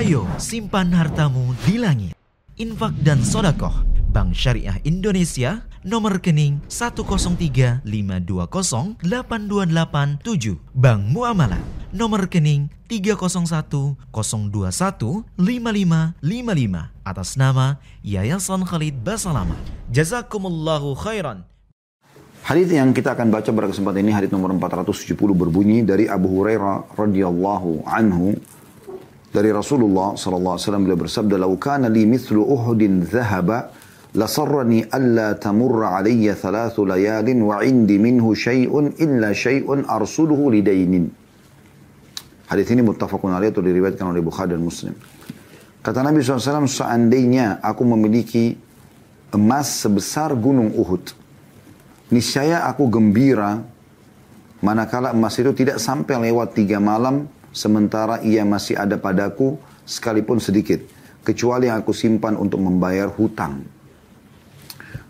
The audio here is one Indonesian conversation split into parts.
Ayo simpan hartamu di langit. Infak dan sodakoh Bank Syariah Indonesia nomor rekening 10352082827 Bank Muamalah nomor rekening 301021555 atas nama Yayasan Khalid Basalamah. Jazakumullahu khairan. Hadis yang kita akan baca pada kesempatan ini hadis nomor 470 berbunyi dari Abu Hurairah radhiyallahu anhu dari Rasulullah sallallahu alaihi wasallam beliau bersabda, "Lau kana li mithlu Uhudin dhahaba لصرني ألا تمر علي ثلاث ليال وعندي منه شيء إلا شيء أرسله لدين Hadis ini muttafaqun alaih atau diriwayatkan oleh Bukhari dan Muslim. Kata Nabi SAW, seandainya aku memiliki emas sebesar gunung Uhud, niscaya aku gembira manakala emas itu tidak sampai lewat tiga malam sementara ia masih ada padaku sekalipun sedikit, kecuali yang aku simpan untuk membayar hutang.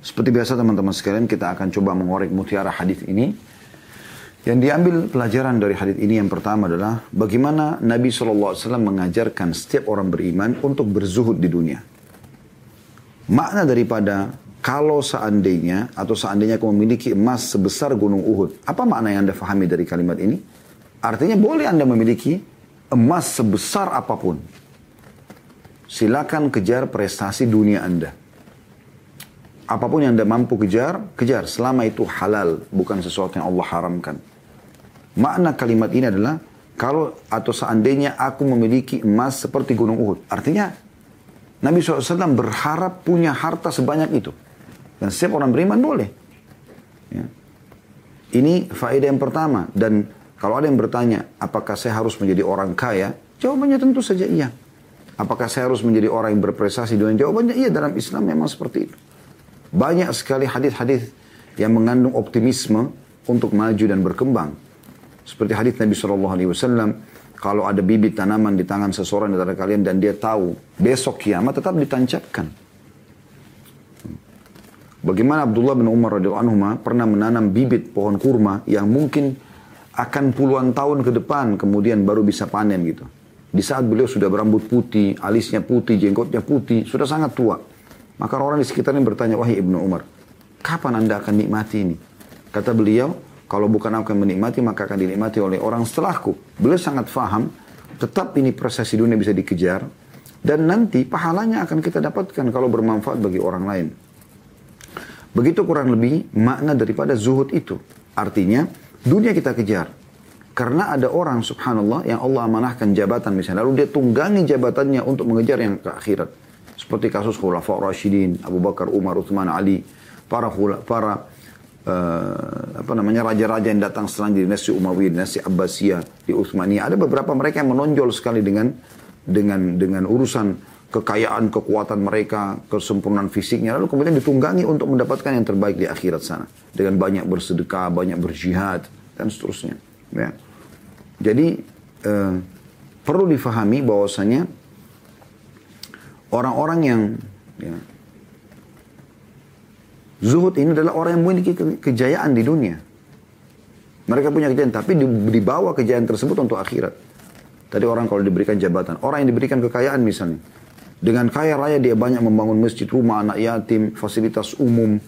Seperti biasa teman-teman sekalian kita akan coba mengorek mutiara hadis ini yang diambil pelajaran dari hadis ini yang pertama adalah bagaimana Nabi SAW mengajarkan setiap orang beriman untuk berzuhud di dunia. Makna daripada kalau seandainya atau seandainya aku memiliki emas sebesar gunung Uhud. Apa makna yang Anda fahami dari kalimat ini? Artinya boleh Anda memiliki emas sebesar apa pun. Silakan kejar prestasi dunia Anda. Apa pun yang Anda mampu kejar, kejar. Selama itu halal, bukan sesuatu yang Allah haramkan. Makna kalimat ini adalah kalau atau seandainya aku memiliki emas seperti gunung Uhud. Artinya Nabi SAW berharap punya harta sebanyak itu. Dan setiap orang beriman boleh. Ya. Ini faedah yang pertama. Dan kalau ada yang bertanya, apakah saya harus menjadi orang kaya? Jawabannya tentu saja iya. Apakah saya harus menjadi orang yang berprestasi? Dan jawabannya iya dalam Islam memang seperti itu. Banyak sekali hadis-hadis yang mengandung optimisme untuk maju dan berkembang. Seperti hadis Nabi Shallallahu Alaihi Wasallam, kalau ada bibit tanaman di tangan seseorang dari kalian dan dia tahu besok kiamat tetap ditancapkan. Bagaimana Abdullah bin Umar radhiyallahu anhu pernah menanam bibit pohon kurma yang mungkin akan puluhan tahun ke depan kemudian baru bisa panen gitu. Di saat beliau sudah berambut putih, alisnya putih, jenggotnya putih, sudah sangat tua. Maka orang di sekitarnya bertanya, wahai Ibnu Umar, kapan anda akan nikmati ini? Kata beliau, kalau bukan aku yang menikmati, maka akan dinikmati oleh orang setelahku. Beliau sangat faham, tetap ini proses dunia bisa dikejar. Dan nanti pahalanya akan kita dapatkan kalau bermanfaat bagi orang lain. Begitu kurang lebih makna daripada zuhud itu. Artinya, dunia kita kejar. Karena ada orang subhanallah yang Allah amanahkan jabatan misalnya. Lalu dia tunggangi jabatannya untuk mengejar yang ke akhirat. Seperti kasus Khulafa Rashidin, Abu Bakar, Umar, Uthman, Ali. Para, para uh, apa namanya raja-raja yang datang setelah dinasti Umayyah, dinasti Abbasiyah, di Utsmaniyah. Ada beberapa mereka yang menonjol sekali dengan dengan dengan urusan kekayaan, kekuatan mereka, kesempurnaan fisiknya, lalu kemudian ditunggangi untuk mendapatkan yang terbaik di akhirat sana dengan banyak bersedekah, banyak berjihad dan seterusnya. Ya. Jadi uh, perlu difahami bahwasanya orang-orang yang ya, Zuhud ini adalah orang yang memiliki kejayaan di dunia. Mereka punya kejayaan, tapi dibawa kejayaan tersebut untuk akhirat. Tadi orang kalau diberikan jabatan, orang yang diberikan kekayaan misalnya, dengan kaya raya dia banyak membangun masjid, rumah anak yatim, fasilitas umum,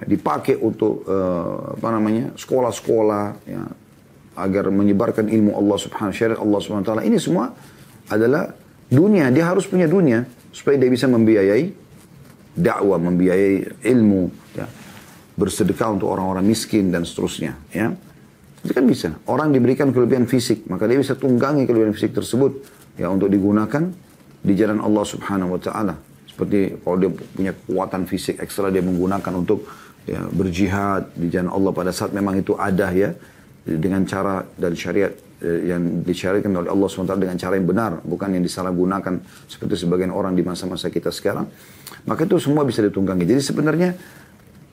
ya, dipakai untuk uh, apa namanya sekolah-sekolah, ya, agar menyebarkan ilmu Allah Subhanahu syariat Allah Subhanahu taala. Ini semua adalah dunia. Dia harus punya dunia supaya dia bisa membiayai dakwah, membiayai ilmu, ya, bersedekah untuk orang-orang miskin dan seterusnya. Ya. Itu kan bisa. Orang diberikan kelebihan fisik, maka dia bisa tunggangi kelebihan fisik tersebut ya untuk digunakan di jalan Allah Subhanahu wa taala. Seperti kalau dia punya kekuatan fisik ekstra dia menggunakan untuk ya, berjihad di jalan Allah pada saat memang itu ada ya dengan cara dari syariat eh, yang disyariatkan oleh Allah SWT dengan cara yang benar, bukan yang disalahgunakan seperti sebagian orang di masa-masa kita sekarang. Maka itu semua bisa ditunggangi. Jadi sebenarnya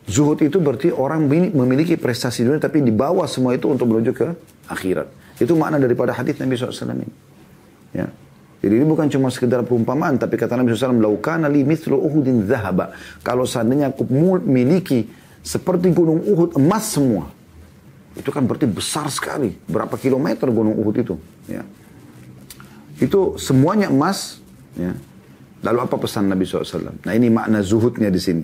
zuhud itu berarti orang memiliki prestasi dunia tapi dibawa semua itu untuk menuju ke akhirat. Itu makna daripada hadis Nabi SAW ini. Ya. Jadi ini bukan cuma sekedar perumpamaan, tapi kata Nabi SAW, Laukana li mithlu uhudin zahaba. Kalau seandainya aku memiliki seperti gunung Uhud emas semua. Itu kan berarti besar sekali. Berapa kilometer gunung Uhud itu. Ya. Itu semuanya emas, Ya. Lalu apa pesan Nabi SAW? Nah ini makna zuhudnya di sini.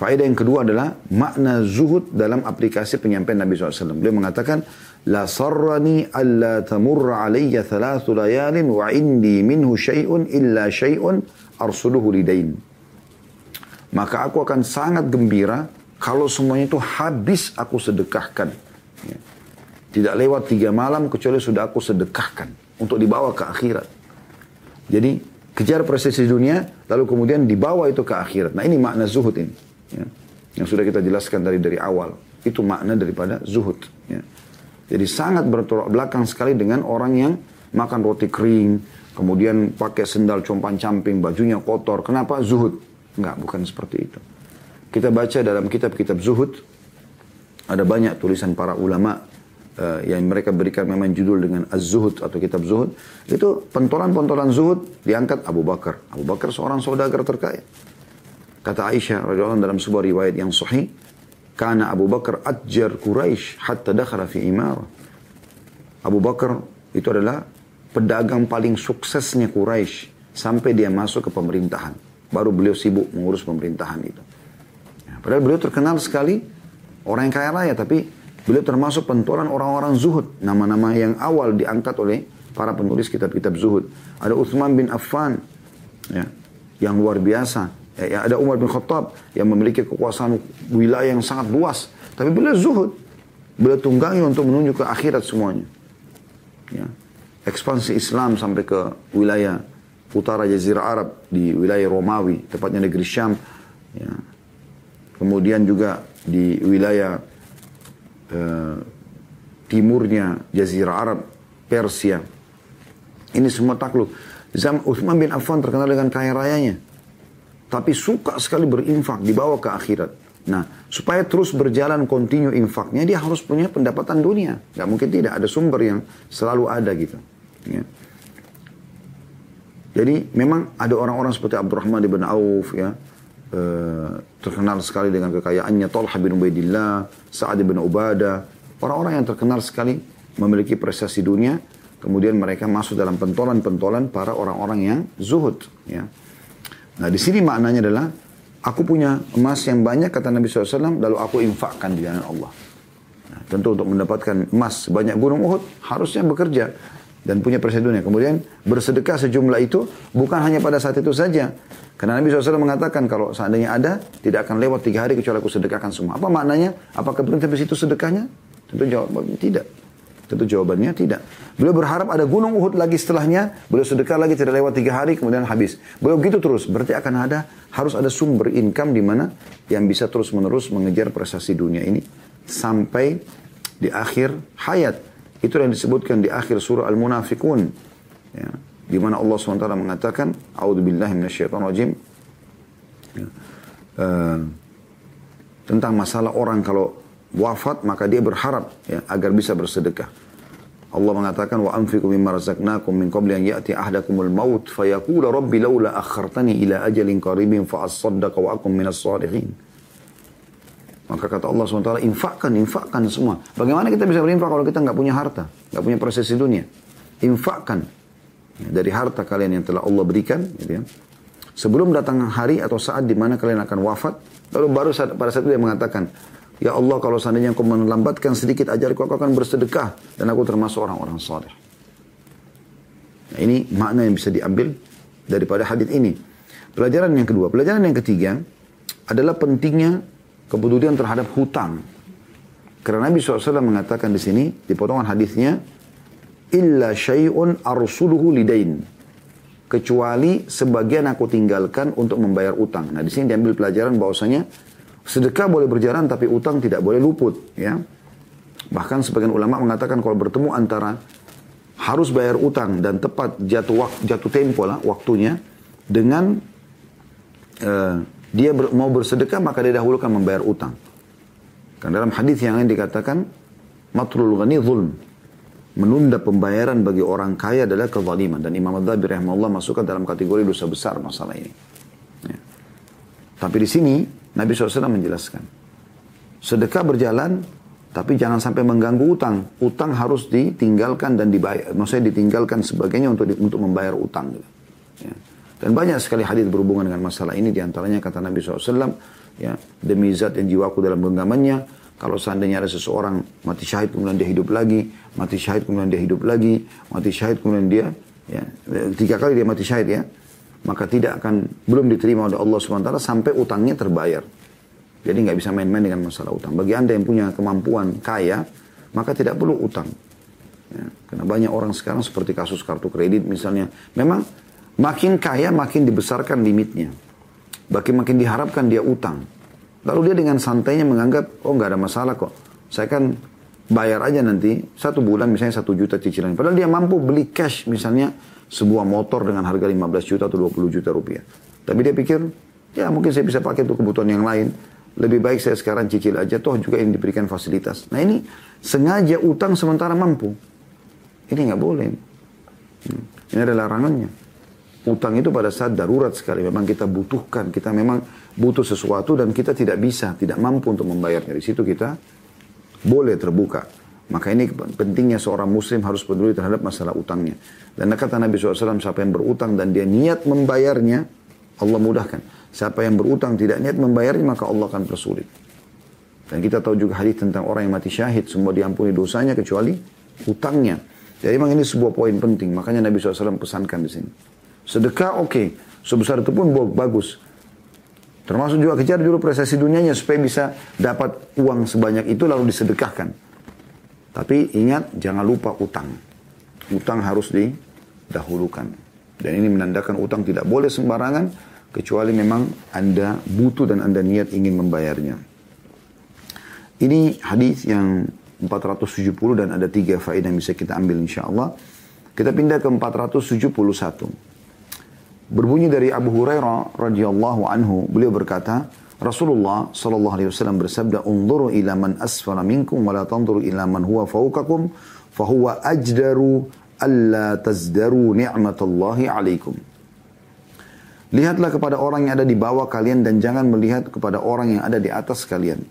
Faedah yang kedua adalah makna zuhud dalam aplikasi penyampaian Nabi SAW. Beliau mengatakan, La sarrani alla tamurra alayya thalathu layalin wa indi minhu syai'un illa syai'un arsuluhu lidain. Maka aku akan sangat gembira kalau semuanya itu habis aku sedekahkan. Ya. Tidak lewat tiga malam kecuali sudah aku sedekahkan untuk dibawa ke akhirat. Jadi kejar prestasi dunia lalu kemudian dibawa itu ke akhirat. Nah ini makna zuhud ini. Ya. Yang sudah kita jelaskan dari dari awal. Itu makna daripada zuhud. Ya. Jadi sangat bertolak belakang sekali dengan orang yang makan roti kering, kemudian pakai sendal compan camping, bajunya kotor. Kenapa? Zuhud. Enggak, bukan seperti itu. Kita baca dalam kitab-kitab zuhud, ada banyak tulisan para ulama uh, yang mereka berikan memang judul dengan Az-Zuhud atau kitab zuhud. Itu pentolan-pentolan zuhud diangkat Abu Bakar. Abu Bakar seorang saudagar terkaya. Kata Aisyah radhiyallahu dalam sebuah riwayat yang sahih, karena Abu Bakar atjar Quraisy hatta dakhala fi imara. Abu Bakar itu adalah pedagang paling suksesnya Quraisy sampai dia masuk ke pemerintahan. Baru beliau sibuk mengurus pemerintahan itu. Ya, padahal beliau terkenal sekali orang yang kaya raya, tapi beliau termasuk pentolan orang-orang zuhud. Nama-nama yang awal diangkat oleh para penulis kitab-kitab zuhud. Ada Uthman bin Affan, ya, yang luar biasa. Ya, ya, ada Umar bin Khattab yang memiliki kekuasaan wilayah yang sangat luas. Tapi beliau zuhud. Beliau tunggangi untuk menunjuk ke akhirat semuanya. Ya. Ekspansi Islam sampai ke wilayah utara Jazirah Arab di wilayah Romawi, tepatnya negeri Syam. Ya. Kemudian juga di wilayah uh, timurnya Jazirah Arab, Persia. Ini semua takluk. Zam Uthman bin Affan terkenal dengan kaya rayanya tapi suka sekali berinfak dibawa ke akhirat. Nah, supaya terus berjalan kontinu infaknya, dia harus punya pendapatan dunia. Gak mungkin tidak, ada sumber yang selalu ada gitu. Ya. Jadi memang ada orang-orang seperti Abdurrahman bin Auf ya, eh, terkenal sekali dengan kekayaannya, Talha bin Ubaidillah, Sa'ad bin Ubadah, orang-orang yang terkenal sekali memiliki prestasi dunia, kemudian mereka masuk dalam pentolan-pentolan para orang-orang yang zuhud. Ya. Nah di sini maknanya adalah aku punya emas yang banyak kata Nabi SAW lalu aku infakkan di jalan Allah. Nah, tentu untuk mendapatkan emas sebanyak gunung Uhud harusnya bekerja dan punya dunia. Kemudian bersedekah sejumlah itu bukan hanya pada saat itu saja. Karena Nabi SAW mengatakan kalau seandainya ada tidak akan lewat tiga hari kecuali aku sedekahkan semua. Apa maknanya? Apakah berhenti di situ sedekahnya? Tentu jawabnya tidak. Tentu jawabannya tidak. Beliau berharap ada gunung Uhud lagi setelahnya. Beliau sedekah lagi tidak lewat tiga hari kemudian habis. Beliau begitu terus. Berarti akan ada harus ada sumber income di mana yang bisa terus menerus mengejar prestasi dunia ini sampai di akhir hayat. Itu yang disebutkan di akhir surah Al-Munafikun. Ya. Di mana Allah SWT mengatakan, A'udzubillahi minasyaitonirrajim. Ya. Uh, tentang masalah orang kalau wafat maka dia berharap ya, agar bisa bersedekah. Allah mengatakan wa anfiqu mimma razaqnakum min qabli an ya'ti ahadakumul maut fayaqula rabbi laula akhartani ila ajalin qaribin fa asaddaqa wa akum minas salihin. Maka kata Allah SWT, infakkan, infakkan semua. Bagaimana kita bisa berinfak kalau kita nggak punya harta, nggak punya prosesi dunia? Infakkan ya, dari harta kalian yang telah Allah berikan, gitu ya. Sebelum datang hari atau saat di mana kalian akan wafat, lalu baru saat, pada saat itu dia mengatakan, Ya Allah kalau seandainya engkau melambatkan sedikit ajarku aku akan bersedekah dan aku termasuk orang-orang saleh. Nah, ini makna yang bisa diambil daripada hadis ini. Pelajaran yang kedua, pelajaran yang ketiga adalah pentingnya kepedulian terhadap hutang. Karena Nabi SAW mengatakan di sini di potongan hadisnya, illa syai'un arsuluhu lidain. Kecuali sebagian aku tinggalkan untuk membayar utang. Nah di sini diambil pelajaran bahwasanya Sedekah boleh berjalan tapi utang tidak boleh luput. Ya. Bahkan sebagian ulama mengatakan kalau bertemu antara harus bayar utang dan tepat jatuh waktu, jatuh tempo lah waktunya dengan uh, dia ber, mau bersedekah maka dia dahulukan membayar utang. Karena dalam hadis yang lain dikatakan matrul ghani zulm. Menunda pembayaran bagi orang kaya adalah kezaliman dan Imam Adzhabi rahimahullah masukkan dalam kategori dosa besar masalah ini. Ya. Tapi di sini Nabi SAW menjelaskan. Sedekah berjalan, tapi jangan sampai mengganggu utang. Utang harus ditinggalkan dan dibayar. Maksudnya ditinggalkan sebagainya untuk untuk membayar utang. Ya. Dan banyak sekali hadis berhubungan dengan masalah ini. Di antaranya kata Nabi SAW, ya, demi zat yang jiwaku dalam genggamannya, kalau seandainya ada seseorang mati syahid kemudian dia hidup lagi, mati syahid kemudian dia hidup lagi, mati syahid kemudian dia, ya, tiga kali dia mati syahid ya, maka tidak akan, belum diterima oleh Allah SWT sampai utangnya terbayar. Jadi nggak bisa main-main dengan masalah utang. Bagi anda yang punya kemampuan kaya, maka tidak perlu utang. Ya, karena banyak orang sekarang seperti kasus kartu kredit misalnya, memang makin kaya makin dibesarkan limitnya. Makin makin diharapkan dia utang. Lalu dia dengan santainya menganggap, oh nggak ada masalah kok. Saya kan bayar aja nanti satu bulan misalnya satu juta cicilan. Padahal dia mampu beli cash misalnya sebuah motor dengan harga 15 juta atau 20 juta rupiah. Tapi dia pikir, ya mungkin saya bisa pakai untuk kebutuhan yang lain. Lebih baik saya sekarang cicil aja, toh juga yang diberikan fasilitas. Nah ini sengaja utang sementara mampu. Ini nggak boleh. Hmm. Ini adalah larangannya. Utang itu pada saat darurat sekali. Memang kita butuhkan. Kita memang butuh sesuatu dan kita tidak bisa, tidak mampu untuk membayarnya. Di situ kita boleh terbuka. Maka ini pentingnya seorang muslim harus peduli terhadap masalah utangnya. Dan kata Nabi SAW, siapa yang berutang dan dia niat membayarnya, Allah mudahkan. Siapa yang berutang tidak niat membayarnya, maka Allah akan persulit. Dan kita tahu juga hadis tentang orang yang mati syahid, semua diampuni dosanya kecuali utangnya. Jadi memang ini sebuah poin penting. Makanya Nabi SAW pesankan di sini. Sedekah oke, okay. sebesar itu pun bagus. Termasuk juga kejar dulu prestasi dunianya supaya bisa dapat uang sebanyak itu lalu disedekahkan. Tapi ingat jangan lupa utang. Utang harus didahulukan. Dan ini menandakan utang tidak boleh sembarangan kecuali memang Anda butuh dan Anda niat ingin membayarnya. Ini hadis yang 470 dan ada tiga faedah yang bisa kita ambil insya Allah. Kita pindah ke 471. Berbunyi dari Abu Hurairah radhiyallahu anhu, beliau berkata, Rasulullah sallallahu alaihi wasallam bersabda, "Unzuru ila man asfala minkum wa la tanzuru ila man huwa fawqakum, fa huwa ajdaru alla tazdaru ni'matallahi alaikum." Lihatlah kepada orang yang ada di bawah kalian dan jangan melihat kepada orang yang ada di atas kalian.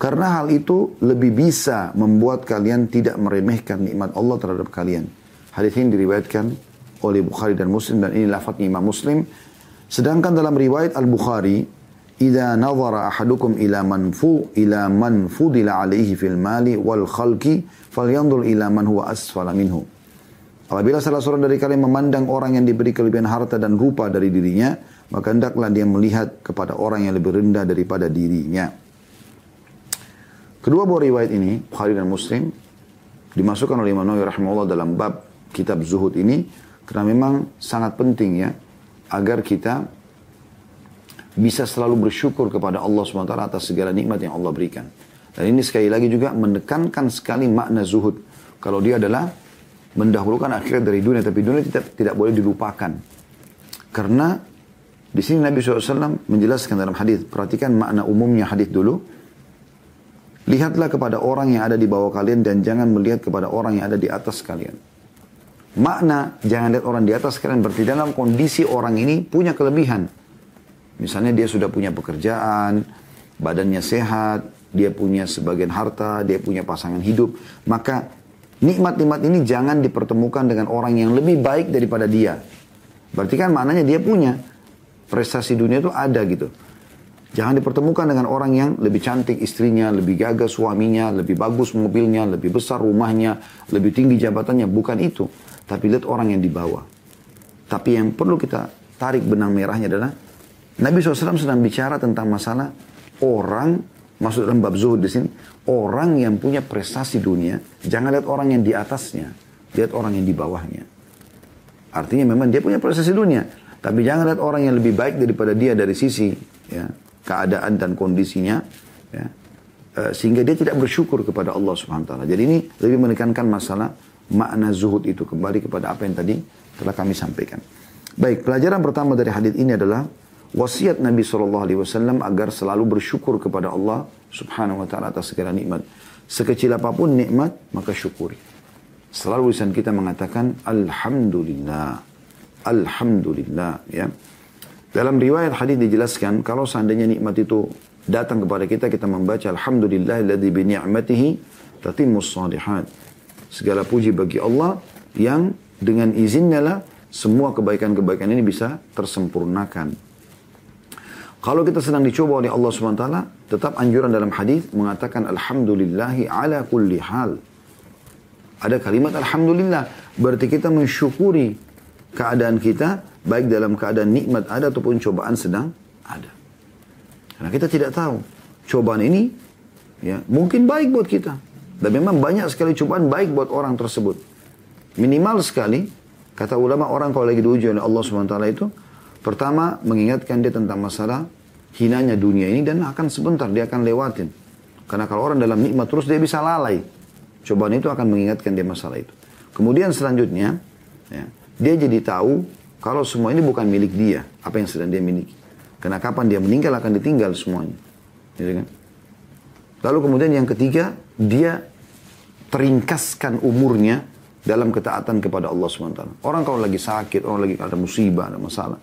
Karena hal itu lebih bisa membuat kalian tidak meremehkan nikmat Allah terhadap kalian. Hadis ini diriwayatkan oleh Bukhari dan Muslim dan ini lafadznya Imam Muslim. Sedangkan dalam riwayat Al-Bukhari, "Idza nazara ahadukum ila man fu ila man fudila alaihi fil mali wal khalqi falyanzur ila man huwa asfala minhu." Apabila salah seorang dari kalian memandang orang yang diberi kelebihan harta dan rupa dari dirinya, maka hendaklah dia melihat kepada orang yang lebih rendah daripada dirinya. Kedua buah riwayat ini, Bukhari dan Muslim, dimasukkan oleh Imam Nawawi rahimahullah dalam bab kitab zuhud ini karena memang sangat penting ya agar kita bisa selalu bersyukur kepada Allah SWT atas segala nikmat yang Allah berikan. Dan ini sekali lagi juga menekankan sekali makna zuhud. Kalau dia adalah mendahulukan akhirat dari dunia, tapi dunia tidak, tidak boleh dilupakan. Karena di sini Nabi SAW menjelaskan dalam hadis. Perhatikan makna umumnya hadis dulu. Lihatlah kepada orang yang ada di bawah kalian dan jangan melihat kepada orang yang ada di atas kalian. Makna jangan lihat orang di atas kalian berarti dalam kondisi orang ini punya kelebihan. Misalnya dia sudah punya pekerjaan, badannya sehat, dia punya sebagian harta, dia punya pasangan hidup. Maka nikmat-nikmat ini jangan dipertemukan dengan orang yang lebih baik daripada dia. Berarti kan maknanya dia punya prestasi dunia itu ada gitu. Jangan dipertemukan dengan orang yang lebih cantik istrinya, lebih gagah suaminya, lebih bagus mobilnya, lebih besar rumahnya, lebih tinggi jabatannya. Bukan itu. Tapi lihat orang yang di bawah. Tapi yang perlu kita tarik benang merahnya adalah Nabi SAW sedang bicara tentang masalah orang, maksud dalam bab zuhud di sini, orang yang punya prestasi dunia, jangan lihat orang yang di atasnya, lihat orang yang di bawahnya. Artinya memang dia punya prestasi dunia, tapi jangan lihat orang yang lebih baik daripada dia dari sisi ya, keadaan dan kondisinya ya, uh, sehingga dia tidak bersyukur kepada Allah Subhanahu taala. Jadi ini lebih menekankan masalah makna zuhud itu kembali kepada apa yang tadi telah kami sampaikan. Baik, pelajaran pertama dari hadis ini adalah wasiat Nabi Shallallahu Alaihi Wasallam agar selalu bersyukur kepada Allah Subhanahu Wa Taala atas segala nikmat. Sekecil apa pun nikmat, maka syukuri. Selalu lisan kita mengatakan Alhamdulillah, Alhamdulillah, ya. Dalam riwayat hadis dijelaskan kalau seandainya nikmat itu datang kepada kita kita membaca alhamdulillahilladzi bi ni'matihi tatimmus salihat. Segala puji bagi Allah yang dengan izinnya lah semua kebaikan-kebaikan ini bisa tersempurnakan. Kalau kita sedang dicoba oleh Allah SWT, tetap anjuran dalam hadis mengatakan Alhamdulillahi ala kulli hal. Ada kalimat Alhamdulillah. Berarti kita mensyukuri keadaan kita, baik dalam keadaan nikmat ada ataupun cobaan sedang ada. Karena kita tidak tahu. Cobaan ini ya mungkin baik buat kita. Dan memang banyak sekali cobaan baik buat orang tersebut. Minimal sekali, kata ulama orang kalau lagi diuji oleh Allah SWT itu, Pertama, mengingatkan dia tentang masalah hinanya dunia ini dan akan sebentar dia akan lewatin. Karena kalau orang dalam nikmat terus dia bisa lalai. Cobaan itu akan mengingatkan dia masalah itu. Kemudian selanjutnya, ya, dia jadi tahu kalau semua ini bukan milik dia, apa yang sedang dia miliki. Karena kapan dia meninggal akan ditinggal semuanya. Gitu kan? Lalu kemudian yang ketiga, dia teringkaskan umurnya dalam ketaatan kepada Allah SWT. Orang kalau lagi sakit, orang lagi ada musibah, ada masalah.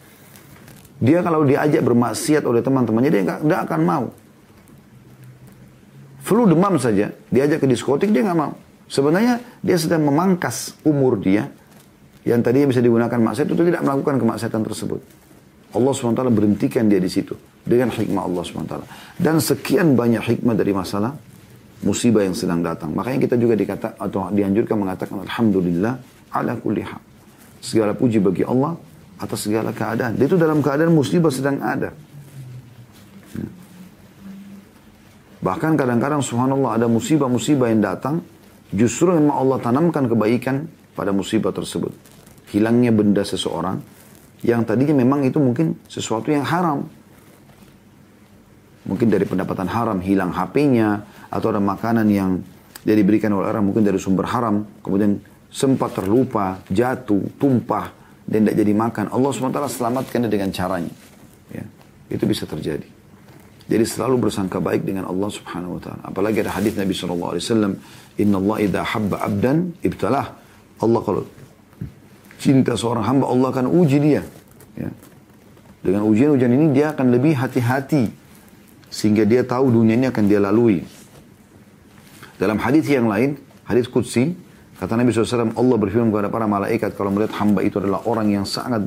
Dia kalau diajak bermaksiat oleh teman-temannya, dia nggak akan mau. Flu demam saja, diajak ke diskotik, dia nggak mau. Sebenarnya dia sedang memangkas umur dia, yang tadinya bisa digunakan maksiat itu tidak melakukan kemaksiatan tersebut. Allah SWT berhentikan dia di situ dengan hikmah Allah SWT. Dan sekian banyak hikmah dari masalah musibah yang sedang datang. Makanya kita juga dikata atau dianjurkan mengatakan Alhamdulillah ala kulli hal. Segala puji bagi Allah atas segala keadaan. Dia itu dalam keadaan musibah sedang ada. Bahkan kadang-kadang subhanallah ada musibah-musibah yang datang, justru memang Allah tanamkan kebaikan pada musibah tersebut. Hilangnya benda seseorang, yang tadinya memang itu mungkin sesuatu yang haram. Mungkin dari pendapatan haram, hilang HP-nya, atau ada makanan yang dia diberikan oleh orang mungkin dari sumber haram, kemudian sempat terlupa, jatuh, tumpah, dan tidak jadi makan. Allah SWT selamatkan dia dengan caranya. Ya, itu bisa terjadi. Jadi selalu bersangka baik dengan Allah Subhanahu wa taala. Apalagi ada hadis Nabi sallallahu alaihi wasallam, "Inna Allah idza habba 'abdan ibtalah." Allah kalau cinta seorang hamba, Allah akan uji dia. Ya. Dengan ujian-ujian ini dia akan lebih hati-hati sehingga dia tahu dunia ini akan dia lalui. Dalam hadis yang lain, hadis qudsi, Kata Nabi SAW, Allah berfirman kepada para malaikat kalau melihat hamba itu adalah orang yang sangat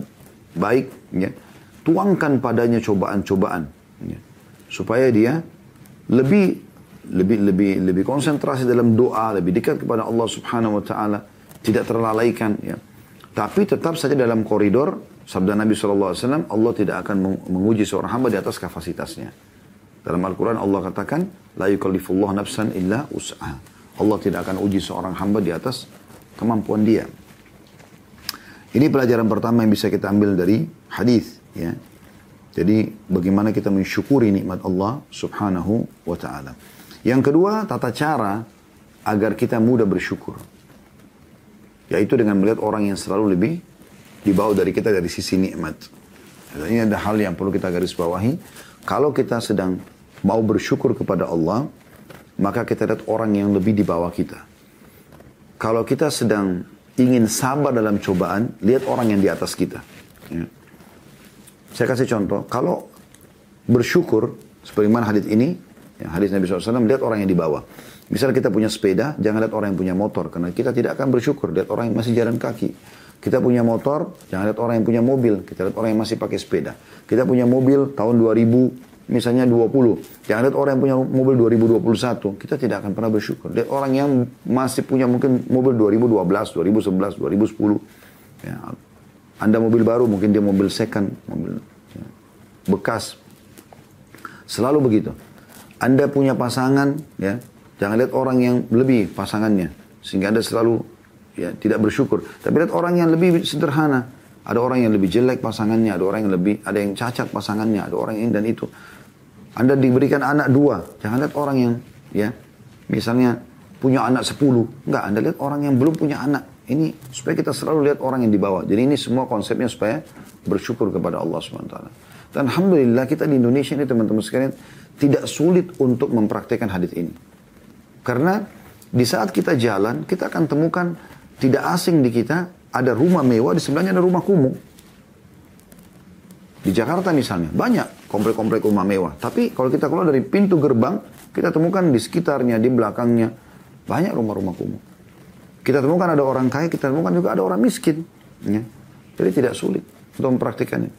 baik, ya, tuangkan padanya cobaan-cobaan, ya, supaya dia lebih lebih lebih lebih konsentrasi dalam doa, lebih dekat kepada Allah Subhanahu Wa Taala, tidak terlalaikan. Ya. Tapi tetap saja dalam koridor sabda Nabi SAW, Allah tidak akan menguji seorang hamba di atas kapasitasnya. Dalam Al-Quran Allah katakan, La yukallifullah nafsan illa us'ah. Allah tidak akan uji seorang hamba di atas kemampuan dia. Ini pelajaran pertama yang bisa kita ambil dari hadis ya. Jadi bagaimana kita mensyukuri nikmat Allah Subhanahu wa taala. Yang kedua, tata cara agar kita mudah bersyukur. Yaitu dengan melihat orang yang selalu lebih di bawah dari kita dari sisi nikmat. Ini ada hal yang perlu kita garis bawahi. Kalau kita sedang mau bersyukur kepada Allah, maka kita lihat orang yang lebih di bawah kita. Kalau kita sedang ingin sabar dalam cobaan, lihat orang yang di atas kita. Ya. Saya kasih contoh, kalau bersyukur, seperti mana hadis ini, ya, hadis Nabi SAW, lihat orang yang di bawah. Misalnya kita punya sepeda, jangan lihat orang yang punya motor, karena kita tidak akan bersyukur, lihat orang yang masih jalan kaki. Kita punya motor, jangan lihat orang yang punya mobil, kita lihat orang yang masih pakai sepeda. Kita punya mobil tahun 2000, misalnya 20. Jangan lihat orang yang punya mobil 2021, kita tidak akan pernah bersyukur. Lihat orang yang masih punya mungkin mobil 2012, 2011, 2010. Ya. Anda mobil baru, mungkin dia mobil second, mobil ya, bekas. Selalu begitu. Anda punya pasangan, ya, jangan lihat orang yang lebih pasangannya, sehingga Anda selalu ya tidak bersyukur. Tapi lihat orang yang lebih sederhana. Ada orang yang lebih jelek pasangannya, ada orang yang lebih, ada yang cacat pasangannya, ada orang yang dan itu. Anda diberikan anak dua, jangan lihat orang yang ya misalnya punya anak sepuluh, enggak. Anda lihat orang yang belum punya anak. Ini supaya kita selalu lihat orang yang di bawah. Jadi ini semua konsepnya supaya bersyukur kepada Allah swt. Dan alhamdulillah kita di Indonesia ini teman-teman sekalian tidak sulit untuk mempraktekkan hadis ini. Karena di saat kita jalan, kita akan temukan tidak asing di kita ada rumah mewah di sebelahnya ada rumah kumuh. Di Jakarta misalnya banyak komplek-komplek rumah mewah. Tapi kalau kita keluar dari pintu gerbang, kita temukan di sekitarnya, di belakangnya, banyak rumah-rumah kumuh. Kita temukan ada orang kaya, kita temukan juga ada orang miskin. Ya. Jadi tidak sulit untuk mempraktikannya.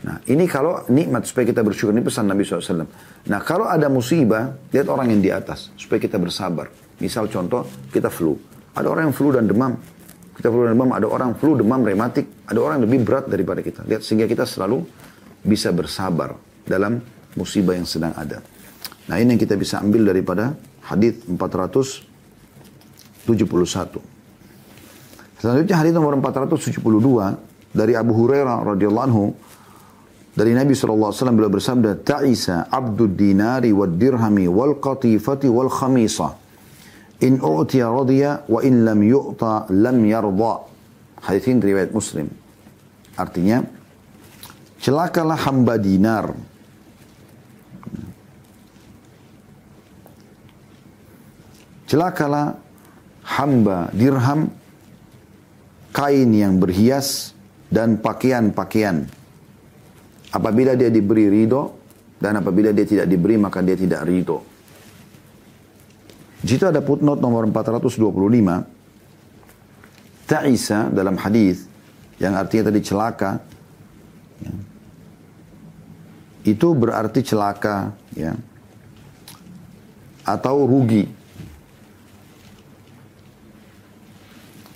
Nah ini kalau nikmat supaya kita bersyukur. Ini pesan Nabi SAW. Nah kalau ada musibah, lihat orang yang di atas. Supaya kita bersabar. Misal contoh, kita flu. Ada orang yang flu dan demam. Kita flu dan demam, ada orang flu, demam, rematik. Ada orang yang lebih berat daripada kita. Lihat sehingga kita selalu bisa bersabar dalam musibah yang sedang ada. Nah ini yang kita bisa ambil daripada hadis 471. Selanjutnya hadis nomor 472 dari Abu Hurairah radhiyallahu anhu dari Nabi SAW beliau bersabda, Ta'isa abdud dinari wad dirhami wal qatifati wal khamisa. In u'tiya radhiya wa in lam yu'ta lam yarda. Hadis riwayat Muslim. Artinya, celakalah hamba dinar. Celakalah hamba dirham, kain yang berhias, dan pakaian-pakaian Apabila dia diberi ridho dan apabila dia tidak diberi maka dia tidak ridho. Jika ada footnote nomor 425, ta'isa dalam hadis yang artinya tadi celaka, ya, itu berarti celaka, ya, atau rugi.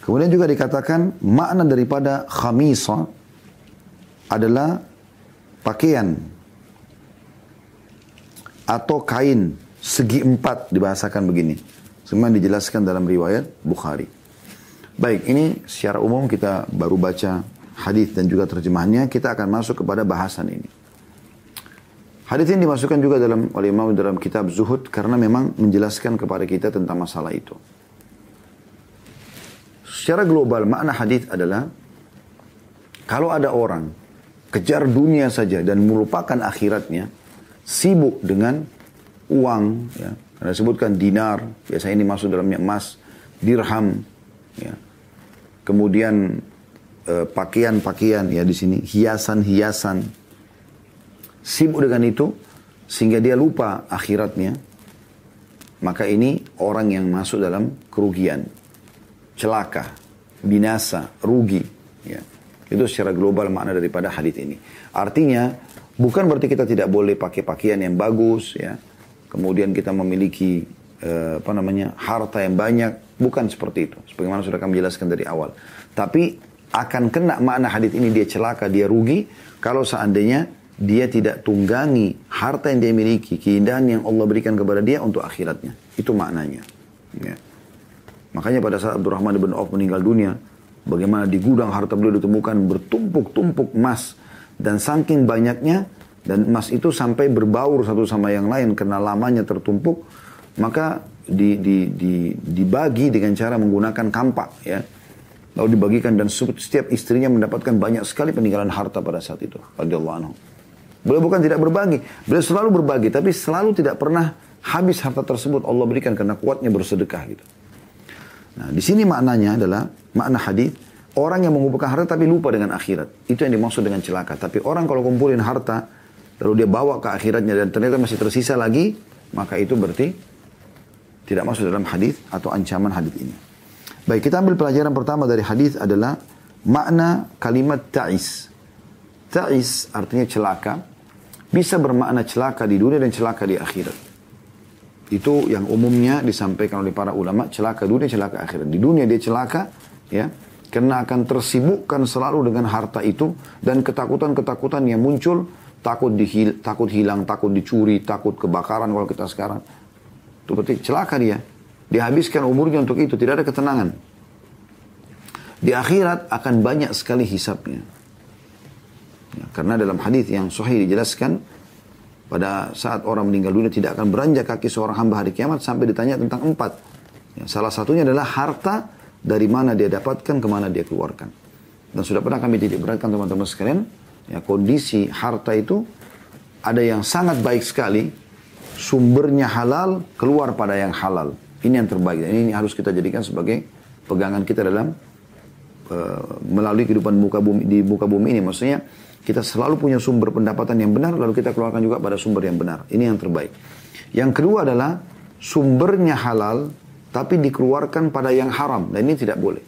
Kemudian juga dikatakan makna daripada khamisa adalah pakaian atau kain segi empat dibahasakan begini. Semua dijelaskan dalam riwayat Bukhari. Baik, ini secara umum kita baru baca hadis dan juga terjemahannya. Kita akan masuk kepada bahasan ini. Hadis ini dimasukkan juga dalam oleh Imam dalam kitab Zuhud karena memang menjelaskan kepada kita tentang masalah itu. Secara global makna hadis adalah kalau ada orang kejar dunia saja dan melupakan akhiratnya, sibuk dengan uang, ya. Karena disebutkan dinar, biasanya ini masuk dalamnya emas, dirham, ya. Kemudian eh, pakaian-pakaian ya di sini, hiasan-hiasan. Sibuk dengan itu sehingga dia lupa akhiratnya. Maka ini orang yang masuk dalam kerugian, celaka, binasa, rugi, ya. Itu secara global makna daripada hadis ini. Artinya, bukan berarti kita tidak boleh pakai pakaian yang bagus, ya. Kemudian kita memiliki eh, apa namanya harta yang banyak, bukan seperti itu. Sebagaimana sudah kami jelaskan dari awal. Tapi akan kena makna hadis ini dia celaka, dia rugi kalau seandainya dia tidak tunggangi harta yang dia miliki, keindahan yang Allah berikan kepada dia untuk akhiratnya. Itu maknanya. Ya. Makanya pada saat Abdurrahman bin Auf meninggal dunia, Bagaimana di gudang harta beliau ditemukan bertumpuk-tumpuk emas. Dan saking banyaknya, dan emas itu sampai berbaur satu sama yang lain karena lamanya tertumpuk, maka di, di, di, dibagi dengan cara menggunakan kampak ya. Lalu dibagikan dan setiap istrinya mendapatkan banyak sekali peninggalan harta pada saat itu. Radiyallahu anhu. Beliau bukan tidak berbagi, beliau selalu berbagi, tapi selalu tidak pernah habis harta tersebut Allah berikan karena kuatnya bersedekah gitu. Nah, di sini maknanya adalah makna hadis orang yang mengumpulkan harta tapi lupa dengan akhirat. Itu yang dimaksud dengan celaka. Tapi orang kalau kumpulin harta lalu dia bawa ke akhiratnya dan ternyata masih tersisa lagi, maka itu berarti tidak masuk dalam hadis atau ancaman hadis ini. Baik, kita ambil pelajaran pertama dari hadis adalah makna kalimat ta'is. Ta'is artinya celaka, bisa bermakna celaka di dunia dan celaka di akhirat. Itu yang umumnya disampaikan oleh para ulama, celaka dunia, celaka akhirat. Di dunia dia celaka, ya, karena akan tersibukkan selalu dengan harta itu dan ketakutan-ketakutan yang muncul, takut dihil, takut hilang, takut dicuri, takut kebakaran kalau kita sekarang. Itu berarti celaka dia. Dihabiskan umurnya untuk itu, tidak ada ketenangan. Di akhirat akan banyak sekali hisapnya. Ya, karena dalam hadis yang sahih dijelaskan, pada saat orang meninggal dunia tidak akan beranjak kaki seorang hamba hari kiamat sampai ditanya tentang empat. Ya, salah satunya adalah harta dari mana dia dapatkan, ke mana dia keluarkan. Dan sudah pernah kami titik beratkan teman-teman sekalian, ya, kondisi harta itu ada yang sangat baik sekali, sumbernya halal, keluar pada yang halal. Ini yang terbaik. Ini, ini harus kita jadikan sebagai pegangan kita dalam uh, melalui kehidupan muka bumi, di muka bumi ini. Maksudnya kita selalu punya sumber pendapatan yang benar, lalu kita keluarkan juga pada sumber yang benar. Ini yang terbaik. Yang kedua adalah sumbernya halal, tapi dikeluarkan pada yang haram. Dan ini tidak boleh.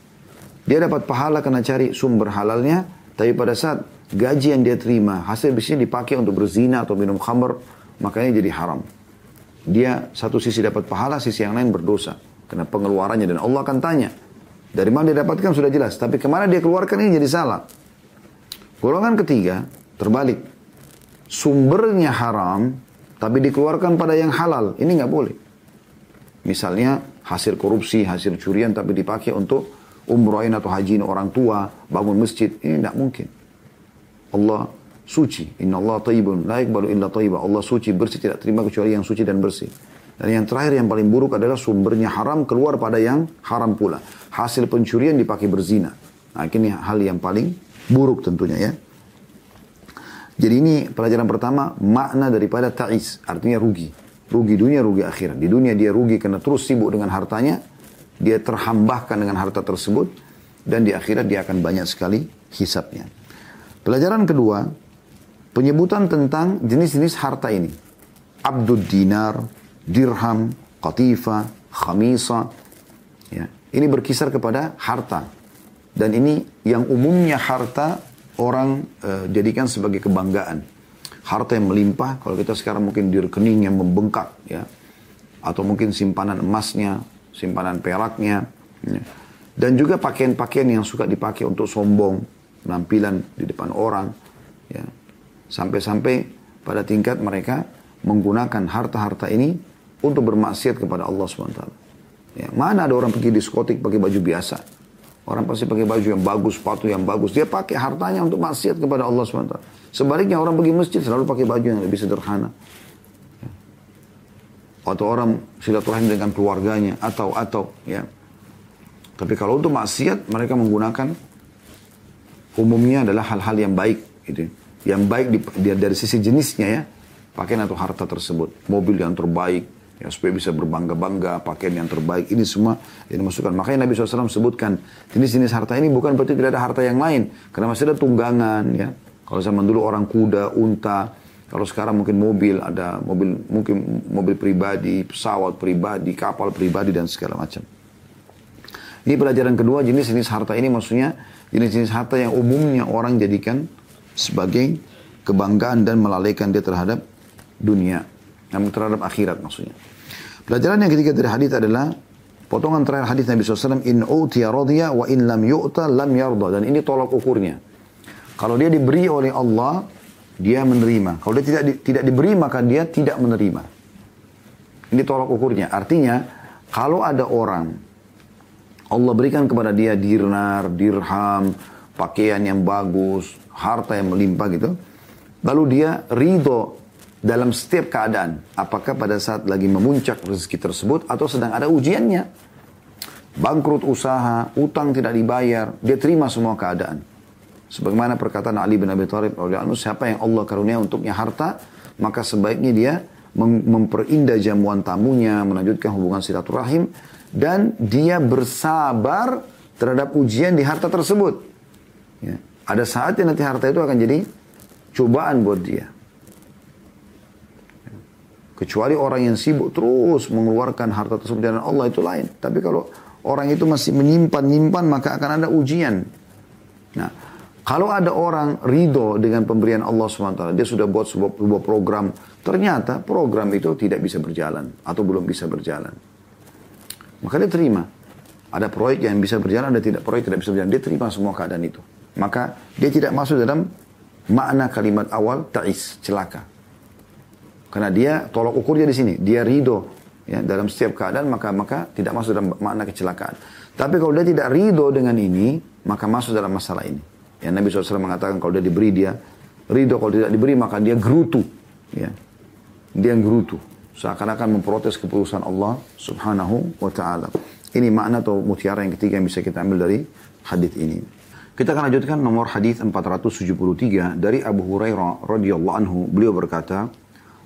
Dia dapat pahala karena cari sumber halalnya, tapi pada saat gaji yang dia terima, hasil bisnisnya dipakai untuk berzina atau minum khamr, makanya jadi haram. Dia satu sisi dapat pahala, sisi yang lain berdosa. Karena pengeluarannya dan Allah akan tanya. Dari mana dia dapatkan sudah jelas. Tapi ke mana dia keluarkan ini jadi salah. Golongan ketiga, terbalik. Sumbernya haram, tapi dikeluarkan pada yang halal. Ini nggak boleh. Misalnya hasil korupsi, hasil curian, tapi dipakai untuk umrohin atau haji orang tua, bangun masjid, ini tidak mungkin. Allah suci. Inna Allah taibun, la baru illa taibah. Allah suci, bersih, tidak terima kecuali yang suci dan bersih. Dan yang terakhir yang paling buruk adalah sumbernya haram keluar pada yang haram pula. Hasil pencurian dipakai berzina. Nah ini hal yang paling buruk tentunya ya. Jadi ini pelajaran pertama makna daripada ta'is. Artinya rugi. Rugi dunia, rugi akhirat. Di dunia dia rugi karena terus sibuk dengan hartanya dia terhambahkan dengan harta tersebut dan di akhirat dia akan banyak sekali hisapnya. Pelajaran kedua, penyebutan tentang jenis-jenis harta ini. Abdul dinar, dirham, qatifa, khamisa. Ya. Ini berkisar kepada harta. Dan ini yang umumnya harta orang uh, jadikan sebagai kebanggaan. Harta yang melimpah, kalau kita sekarang mungkin di rekening yang membengkak, ya, atau mungkin simpanan emasnya, simpanan peraknya, ya. dan juga pakaian-pakaian yang suka dipakai untuk sombong, penampilan di depan orang, ya. Sampai-sampai pada tingkat mereka menggunakan harta-harta ini untuk bermaksiat kepada Allah SWT. Ya, mana ada orang pergi diskotik pakai baju biasa? Orang pasti pakai baju yang bagus, sepatu yang bagus. Dia pakai hartanya untuk maksiat kepada Allah SWT. Sebaliknya orang pergi masjid selalu pakai baju yang lebih sederhana atau orang silaturahim dengan keluarganya atau atau ya. Tapi kalau untuk maksiat mereka menggunakan umumnya adalah hal-hal yang baik gitu. Yang baik di, di, dari sisi jenisnya ya. Pakaian atau harta tersebut, mobil yang terbaik, ya supaya bisa berbangga-bangga, pakaian yang terbaik, ini semua yang dimasukkan. Makanya Nabi SAW sebutkan, jenis-jenis harta ini bukan berarti tidak ada harta yang lain, karena masih ada tunggangan, ya. Kalau zaman dulu orang kuda, unta, kalau sekarang mungkin mobil, ada mobil mungkin mobil pribadi, pesawat pribadi, kapal pribadi dan segala macam. Ini pelajaran kedua jenis-jenis harta ini maksudnya jenis-jenis harta yang umumnya orang jadikan sebagai kebanggaan dan melalaikan dia terhadap dunia, terhadap akhirat maksudnya. Pelajaran yang ketiga dari hadis adalah potongan terakhir hadis Nabi SAW in utiya wa in lam yu'ta lam yarda dan ini tolak ukurnya. Kalau dia diberi oleh Allah dia menerima. Kalau dia tidak di, tidak diberi maka dia tidak menerima. Ini tolak ukurnya. Artinya kalau ada orang Allah berikan kepada dia dinar, dirham, pakaian yang bagus, harta yang melimpah gitu. Lalu dia ridho dalam setiap keadaan. Apakah pada saat lagi memuncak rezeki tersebut atau sedang ada ujiannya. Bangkrut usaha, utang tidak dibayar, dia terima semua keadaan. Sebagaimana perkataan Ali bin Abi Thalib radhiyallahu siapa yang Allah karunia untuknya harta, maka sebaiknya dia memperindah jamuan tamunya, melanjutkan hubungan silaturahim dan dia bersabar terhadap ujian di harta tersebut. Ya. Ada saatnya nanti harta itu akan jadi cobaan buat dia. Kecuali orang yang sibuk terus mengeluarkan harta tersebut dan Allah itu lain. Tapi kalau orang itu masih menyimpan-nyimpan maka akan ada ujian. Nah, kalau ada orang ridho dengan pemberian Allah SWT, dia sudah buat sebuah, sebuah program, ternyata program itu tidak bisa berjalan atau belum bisa berjalan. Maka dia terima. Ada proyek yang bisa berjalan, ada tidak proyek tidak bisa berjalan. Dia terima semua keadaan itu. Maka dia tidak masuk dalam makna kalimat awal ta'is, celaka. Karena dia tolak ukurnya di sini. Dia ridho ya, dalam setiap keadaan maka maka tidak masuk dalam makna kecelakaan. Tapi kalau dia tidak ridho dengan ini, maka masuk dalam masalah ini. Ya, Nabi SAW mengatakan kalau dia diberi dia ridho, kalau tidak diberi maka dia gerutu. Ya. Dia gerutu. Seakan-akan memprotes keputusan Allah subhanahu wa ta'ala. Ini makna atau mutiara yang ketiga yang bisa kita ambil dari hadis ini. Kita akan lanjutkan nomor hadis 473 dari Abu Hurairah radhiyallahu anhu. Beliau berkata,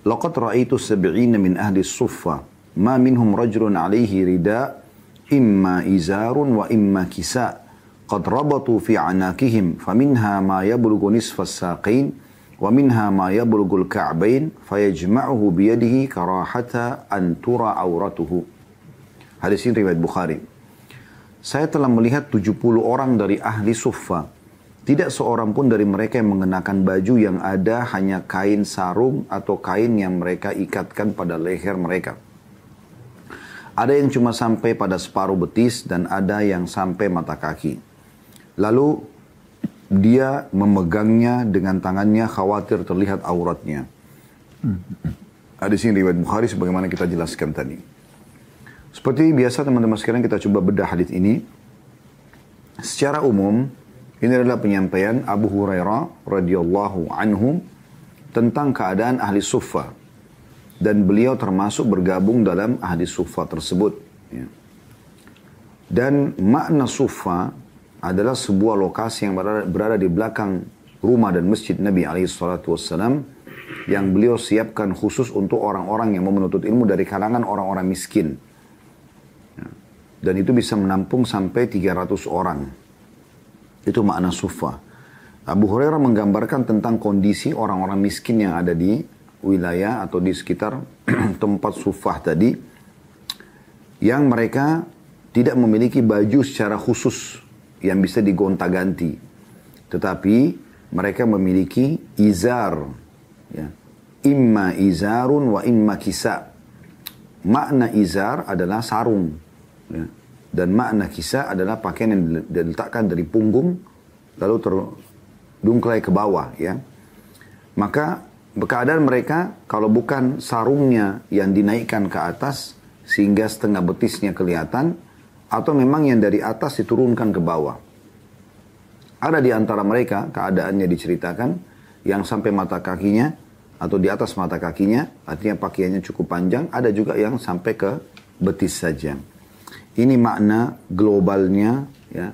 "Laqad ra'aitu sab'ina min ahli suffa, ma minhum rajulun 'alaihi rida, imma izarun wa imma kisa. Qad rabatu fi 'anakihim, faminha ma yablughu nisfa as-saqain wa minha ma yablughu al-ka'bain, fayajma'uhu bi yadihi karahata an tura auratuhu." Hadis ini riwayat Bukhari saya telah melihat 70 orang dari ahli suffa. Tidak seorang pun dari mereka yang mengenakan baju yang ada hanya kain sarung atau kain yang mereka ikatkan pada leher mereka. Ada yang cuma sampai pada separuh betis dan ada yang sampai mata kaki. Lalu dia memegangnya dengan tangannya khawatir terlihat auratnya. Ada sini riwayat Bukhari sebagaimana kita jelaskan tadi. Seperti biasa teman-teman sekarang kita coba bedah hadis ini. Secara umum ini adalah penyampaian Abu Hurairah radhiyallahu anhu tentang keadaan ahli sufa dan beliau termasuk bergabung dalam ahli sufa tersebut. Ya. Dan makna sufa adalah sebuah lokasi yang berada, berada di belakang rumah dan masjid Nabi Alaihissalam yang beliau siapkan khusus untuk orang-orang yang mau menuntut ilmu dari kalangan orang-orang miskin. Dan itu bisa menampung sampai 300 orang. Itu makna sufa. Abu Hurairah menggambarkan tentang kondisi orang-orang miskin yang ada di wilayah atau di sekitar tempat sufah tadi yang mereka tidak memiliki baju secara khusus yang bisa digonta-ganti. Tetapi mereka memiliki izar. Ya. Imma izarun wa imma kisa. Makna izar adalah sarung. Ya. Dan makna kisa adalah pakaian yang diletakkan dari punggung lalu terdungklai ke bawah. Ya. Maka keadaan mereka kalau bukan sarungnya yang dinaikkan ke atas sehingga setengah betisnya kelihatan, atau memang yang dari atas diturunkan ke bawah. Ada di antara mereka keadaannya diceritakan yang sampai mata kakinya atau di atas mata kakinya, artinya pakaiannya cukup panjang, ada juga yang sampai ke betis saja. Ini makna globalnya ya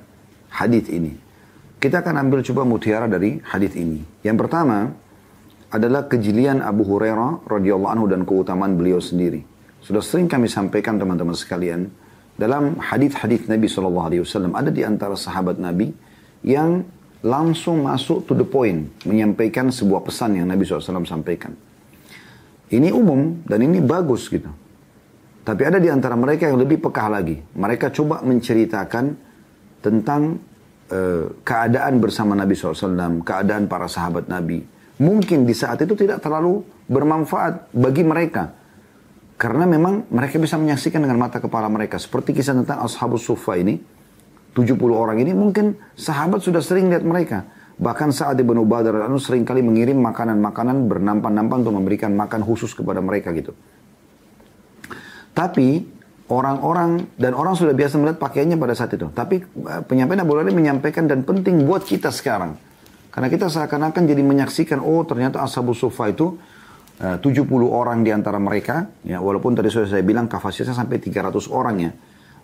hadis ini. Kita akan ambil coba mutiara dari hadis ini. Yang pertama adalah kejelian Abu Hurairah radhiyallahu anhu dan keutamaan beliau sendiri. Sudah sering kami sampaikan teman-teman sekalian, dalam hadis-hadis Nabi SAW ada di antara sahabat Nabi yang langsung masuk to the point menyampaikan sebuah pesan yang Nabi SAW sampaikan. Ini umum dan ini bagus gitu. Tapi ada di antara mereka yang lebih pekah lagi. Mereka coba menceritakan tentang uh, keadaan bersama Nabi SAW, keadaan para sahabat Nabi. Mungkin di saat itu tidak terlalu bermanfaat bagi mereka. Karena memang mereka bisa menyaksikan dengan mata kepala mereka. Seperti kisah tentang Ashabus Sufa ini. 70 orang ini mungkin sahabat sudah sering lihat mereka. Bahkan saat Ibnu Badar anu sering kali mengirim makanan-makanan bernampan-nampan untuk memberikan makan khusus kepada mereka gitu. Tapi orang-orang dan orang sudah biasa melihat pakaiannya pada saat itu. Tapi eh, penyampaian Abu Hurairah menyampaikan dan penting buat kita sekarang. Karena kita seakan-akan jadi menyaksikan, oh ternyata Ashabus Sufa itu 70 eh, orang di antara mereka, ya, walaupun tadi sudah saya bilang kapasitasnya sampai 300 orang ya.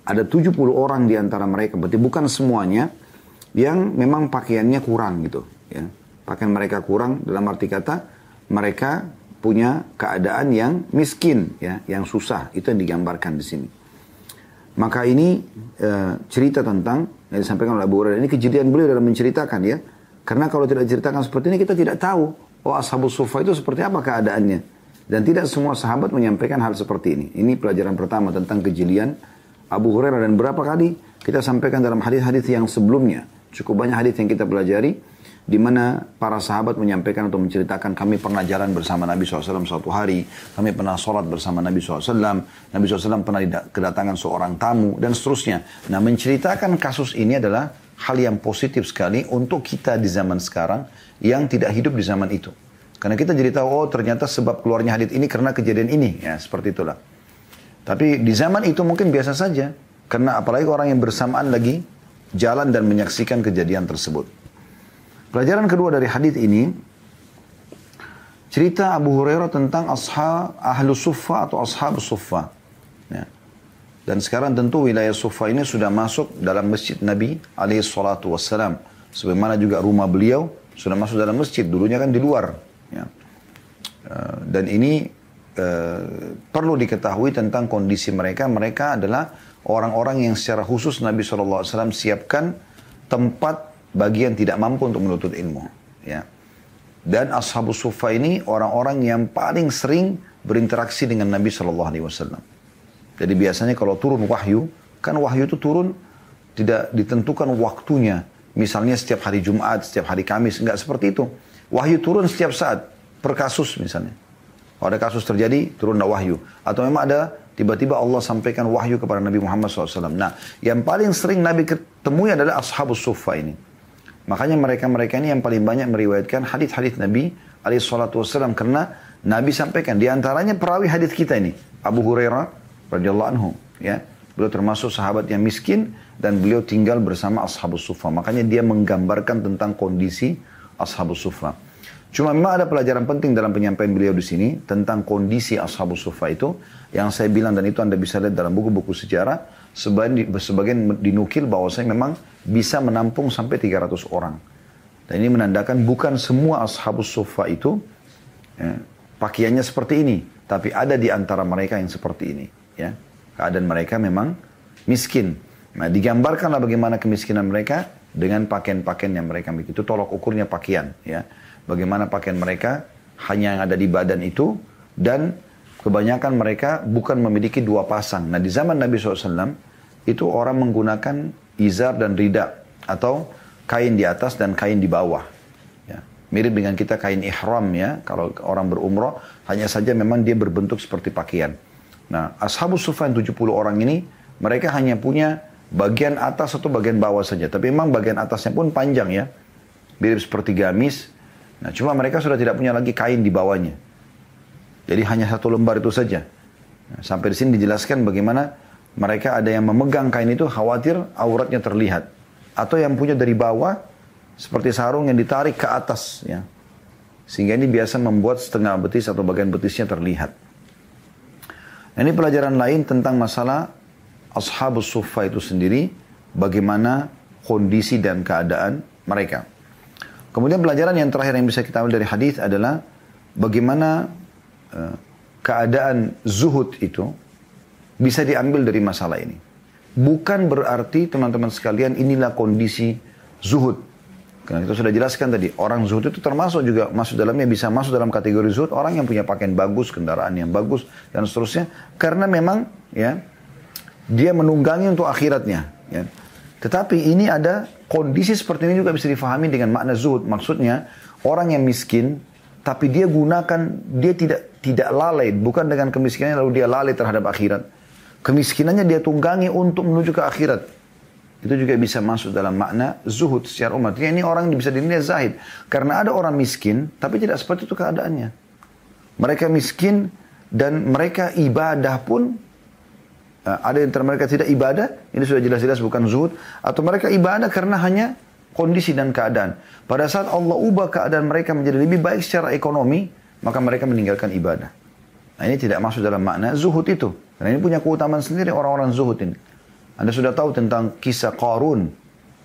Ada 70 orang di antara mereka, berarti bukan semuanya yang memang pakaiannya kurang gitu. Ya. Pakaian mereka kurang dalam arti kata mereka punya keadaan yang miskin, ya, yang susah. Itu yang digambarkan di sini. Maka ini e, cerita tentang yang disampaikan oleh Abu Hurairah. Ini kejadian beliau dalam menceritakan ya. Karena kalau tidak diceritakan seperti ini kita tidak tahu oh ashabus sufa itu seperti apa keadaannya. Dan tidak semua sahabat menyampaikan hal seperti ini. Ini pelajaran pertama tentang kejelian Abu Hurairah dan berapa kali kita sampaikan dalam hadis-hadis yang sebelumnya. Cukup banyak hadis yang kita pelajari di mana para sahabat menyampaikan atau menceritakan kami pernah jalan bersama Nabi SAW suatu hari, kami pernah sholat bersama Nabi SAW, Nabi SAW pernah kedatangan seorang tamu, dan seterusnya. Nah menceritakan kasus ini adalah hal yang positif sekali untuk kita di zaman sekarang yang tidak hidup di zaman itu. Karena kita jadi tahu, oh ternyata sebab keluarnya hadith ini karena kejadian ini. Ya, seperti itulah. Tapi di zaman itu mungkin biasa saja. Karena apalagi orang yang bersamaan lagi jalan dan menyaksikan kejadian tersebut. Pelajaran kedua dari hadith ini, cerita Abu Hurairah tentang ashab ahlu suffa atau ashab suffa. Ya. Dan sekarang tentu wilayah suffa ini sudah masuk dalam masjid Nabi alaihi salatu wassalam. Sebagaimana juga rumah beliau sudah masuk dalam masjid. Dulunya kan di luar. Ya. Eh, dan ini uh, perlu diketahui tentang kondisi mereka. Mereka adalah orang-orang yang secara khusus Nabi SAW siapkan tempat bagi yang tidak mampu untuk menuntut ilmu. Ya. Dan Ashabus Sufa ini orang-orang yang paling sering berinteraksi dengan Nabi SAW. Jadi biasanya kalau turun wahyu, kan wahyu itu turun tidak ditentukan waktunya. Misalnya setiap hari Jumat, setiap hari Kamis, enggak seperti itu. Wahyu turun setiap saat, per kasus misalnya. Kalau ada kasus terjadi, turunlah wahyu. Atau memang ada tiba-tiba Allah sampaikan wahyu kepada Nabi Muhammad SAW. Nah, yang paling sering Nabi ketemui adalah ashabus sufa ini. Makanya mereka-mereka ini yang paling banyak meriwayatkan hadis-hadis Nabi SAW. Karena Nabi sampaikan, di antaranya perawi hadis kita ini. Abu Hurairah radhiyallahu anhu. Ya. Beliau termasuk sahabat yang miskin dan beliau tinggal bersama ashabus sufa. Makanya dia menggambarkan tentang kondisi ashabus sufa. Cuma memang ada pelajaran penting dalam penyampaian beliau di sini tentang kondisi ashabus sufa itu yang saya bilang dan itu Anda bisa lihat dalam buku-buku sejarah sebagian, sebagian dinukil bahwa saya memang bisa menampung sampai 300 orang. Dan ini menandakan bukan semua ashabus sufa itu ya, pakaiannya seperti ini, tapi ada di antara mereka yang seperti ini. Ya, keadaan mereka memang miskin. Nah, digambarkanlah bagaimana kemiskinan mereka dengan pakaian-pakaian yang mereka miliki. Itu tolok ukurnya pakaian. Ya bagaimana pakaian mereka hanya yang ada di badan itu dan kebanyakan mereka bukan memiliki dua pasang. Nah di zaman Nabi SAW itu orang menggunakan izar dan rida atau kain di atas dan kain di bawah. Ya. Mirip dengan kita kain ihram ya, kalau orang berumroh hanya saja memang dia berbentuk seperti pakaian. Nah Ashabus Sufyan 70 orang ini mereka hanya punya bagian atas atau bagian bawah saja. Tapi memang bagian atasnya pun panjang ya. Mirip seperti gamis Nah, cuma mereka sudah tidak punya lagi kain di bawahnya. Jadi hanya satu lembar itu saja. Sampai di sini dijelaskan bagaimana mereka ada yang memegang kain itu khawatir auratnya terlihat. Atau yang punya dari bawah seperti sarung yang ditarik ke atas. ya Sehingga ini biasa membuat setengah betis atau bagian betisnya terlihat. Ini pelajaran lain tentang masalah Ashabus Sufa itu sendiri. Bagaimana kondisi dan keadaan mereka. Kemudian pelajaran yang terakhir yang bisa kita ambil dari hadis adalah bagaimana keadaan zuhud itu bisa diambil dari masalah ini. Bukan berarti teman-teman sekalian inilah kondisi zuhud. Karena kita sudah jelaskan tadi, orang zuhud itu termasuk juga masuk dalamnya bisa masuk dalam kategori zuhud orang yang punya pakaian bagus, kendaraan yang bagus dan seterusnya karena memang ya dia menunggangi untuk akhiratnya ya. Tetapi ini ada kondisi seperti ini juga bisa difahami dengan makna zuhud. Maksudnya orang yang miskin tapi dia gunakan dia tidak tidak lalai bukan dengan kemiskinannya lalu dia lalai terhadap akhirat. Kemiskinannya dia tunggangi untuk menuju ke akhirat. Itu juga bisa masuk dalam makna zuhud secara umat. Ini orang bisa dinilai zahid. Karena ada orang miskin, tapi tidak seperti itu keadaannya. Mereka miskin dan mereka ibadah pun Eh, ada yang mereka tidak ibadah, ini sudah jelas-jelas bukan zuhud, atau mereka ibadah karena hanya kondisi dan keadaan. Pada saat Allah ubah keadaan mereka menjadi lebih baik secara ekonomi, maka mereka meninggalkan ibadah. Nah ini tidak masuk dalam makna zuhud itu. Karena ini punya keutamaan sendiri orang-orang zuhud ini. Anda sudah tahu tentang kisah Qarun,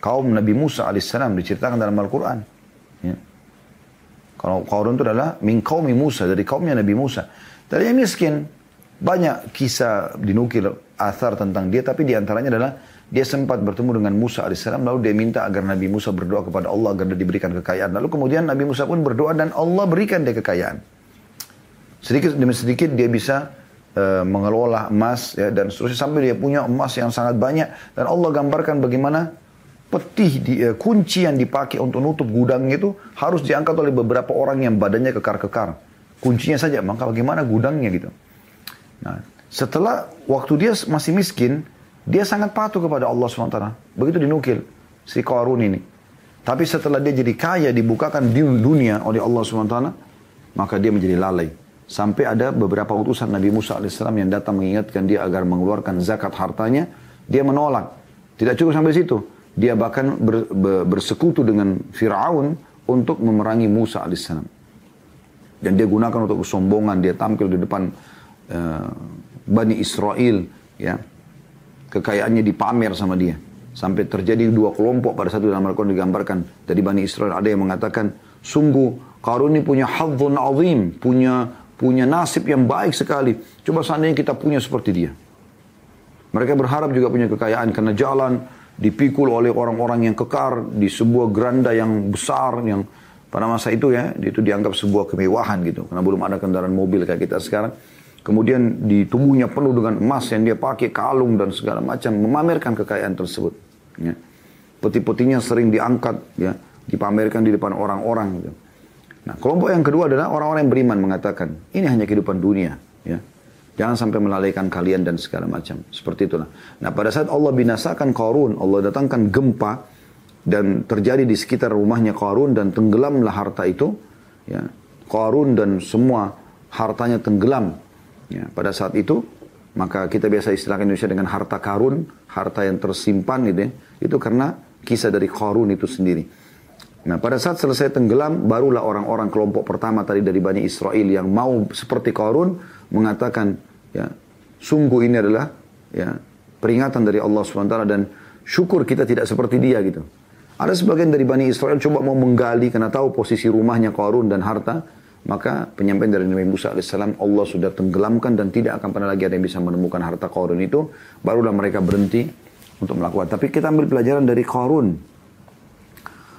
kaum Nabi Musa alaihissalam diceritakan dalam Al-Quran. Ya. Kalau Qarun itu adalah min kaumi Musa, dari kaumnya Nabi Musa. Tadinya miskin, banyak kisah dinukil athar tentang dia, tapi di antaranya adalah dia sempat bertemu dengan Musa AS, lalu dia minta agar Nabi Musa berdoa kepada Allah agar dia diberikan kekayaan. Lalu kemudian Nabi Musa pun berdoa dan Allah berikan dia kekayaan. Sedikit demi sedikit dia bisa uh, mengelola emas ya, dan seterusnya sampai dia punya emas yang sangat banyak dan Allah gambarkan bagaimana peti di, uh, kunci yang dipakai untuk nutup gudangnya itu harus diangkat oleh beberapa orang yang badannya kekar-kekar. Kuncinya saja, maka bagaimana gudangnya gitu. Nah, setelah waktu dia masih miskin, dia sangat patuh kepada Allah SWT. Begitu dinukil si Qarun ini. Tapi setelah dia jadi kaya, dibukakan di dunia oleh Allah SWT, maka dia menjadi lalai. Sampai ada beberapa utusan Nabi Musa AS yang datang mengingatkan dia agar mengeluarkan zakat hartanya, dia menolak. Tidak cukup sampai situ. Dia bahkan ber, ber, bersekutu dengan Fir'aun untuk memerangi Musa AS. Dan dia gunakan untuk kesombongan, dia tampil di depan uh, Bani Israel ya kekayaannya dipamer sama dia. Sampai terjadi dua kelompok pada satu dalam Al-Quran digambarkan. Dari Bani Israel ada yang mengatakan sungguh Karun ini punya hadzun azim punya punya nasib yang baik sekali. Coba seandainya kita punya seperti dia. Mereka berharap juga punya kekayaan karena jalan dipikul oleh orang-orang yang kekar di sebuah geranda yang besar yang pada masa itu ya itu dianggap sebuah kemewahan gitu. Karena belum ada kendaraan mobil kayak kita sekarang Kemudian di tubuhnya penuh dengan emas yang dia pakai, kalung dan segala macam, memamerkan kekayaan tersebut. Ya. Peti-petinya sering diangkat, ya, dipamerkan di depan orang-orang. Gitu. Nah, kelompok yang kedua adalah orang-orang yang beriman mengatakan, ini hanya kehidupan dunia. Ya. Jangan sampai melalaikan kalian dan segala macam. Seperti itulah. Nah, pada saat Allah binasakan Qarun, Allah datangkan gempa dan terjadi di sekitar rumahnya Qarun dan tenggelamlah harta itu. Ya. Qarun dan semua hartanya tenggelam. Ya. Pada saat itu, maka kita biasa istilahkan Indonesia dengan harta karun, harta yang tersimpan gitu ya. Itu karena kisah dari Qarun itu sendiri. Nah pada saat selesai tenggelam, barulah orang-orang kelompok pertama tadi dari Bani Israel yang mau seperti Qarun mengatakan, ya sungguh ini adalah ya peringatan dari Allah SWT dan syukur kita tidak seperti dia gitu. Ada sebagian dari Bani Israel coba mau menggali karena tahu posisi rumahnya Qarun dan harta, maka penyampaian dari Nabi Musa AS Allah sudah tenggelamkan dan tidak akan pernah lagi ada yang bisa menemukan harta Qarun itu, barulah mereka berhenti untuk melakukan. Tapi kita ambil pelajaran dari Qarun.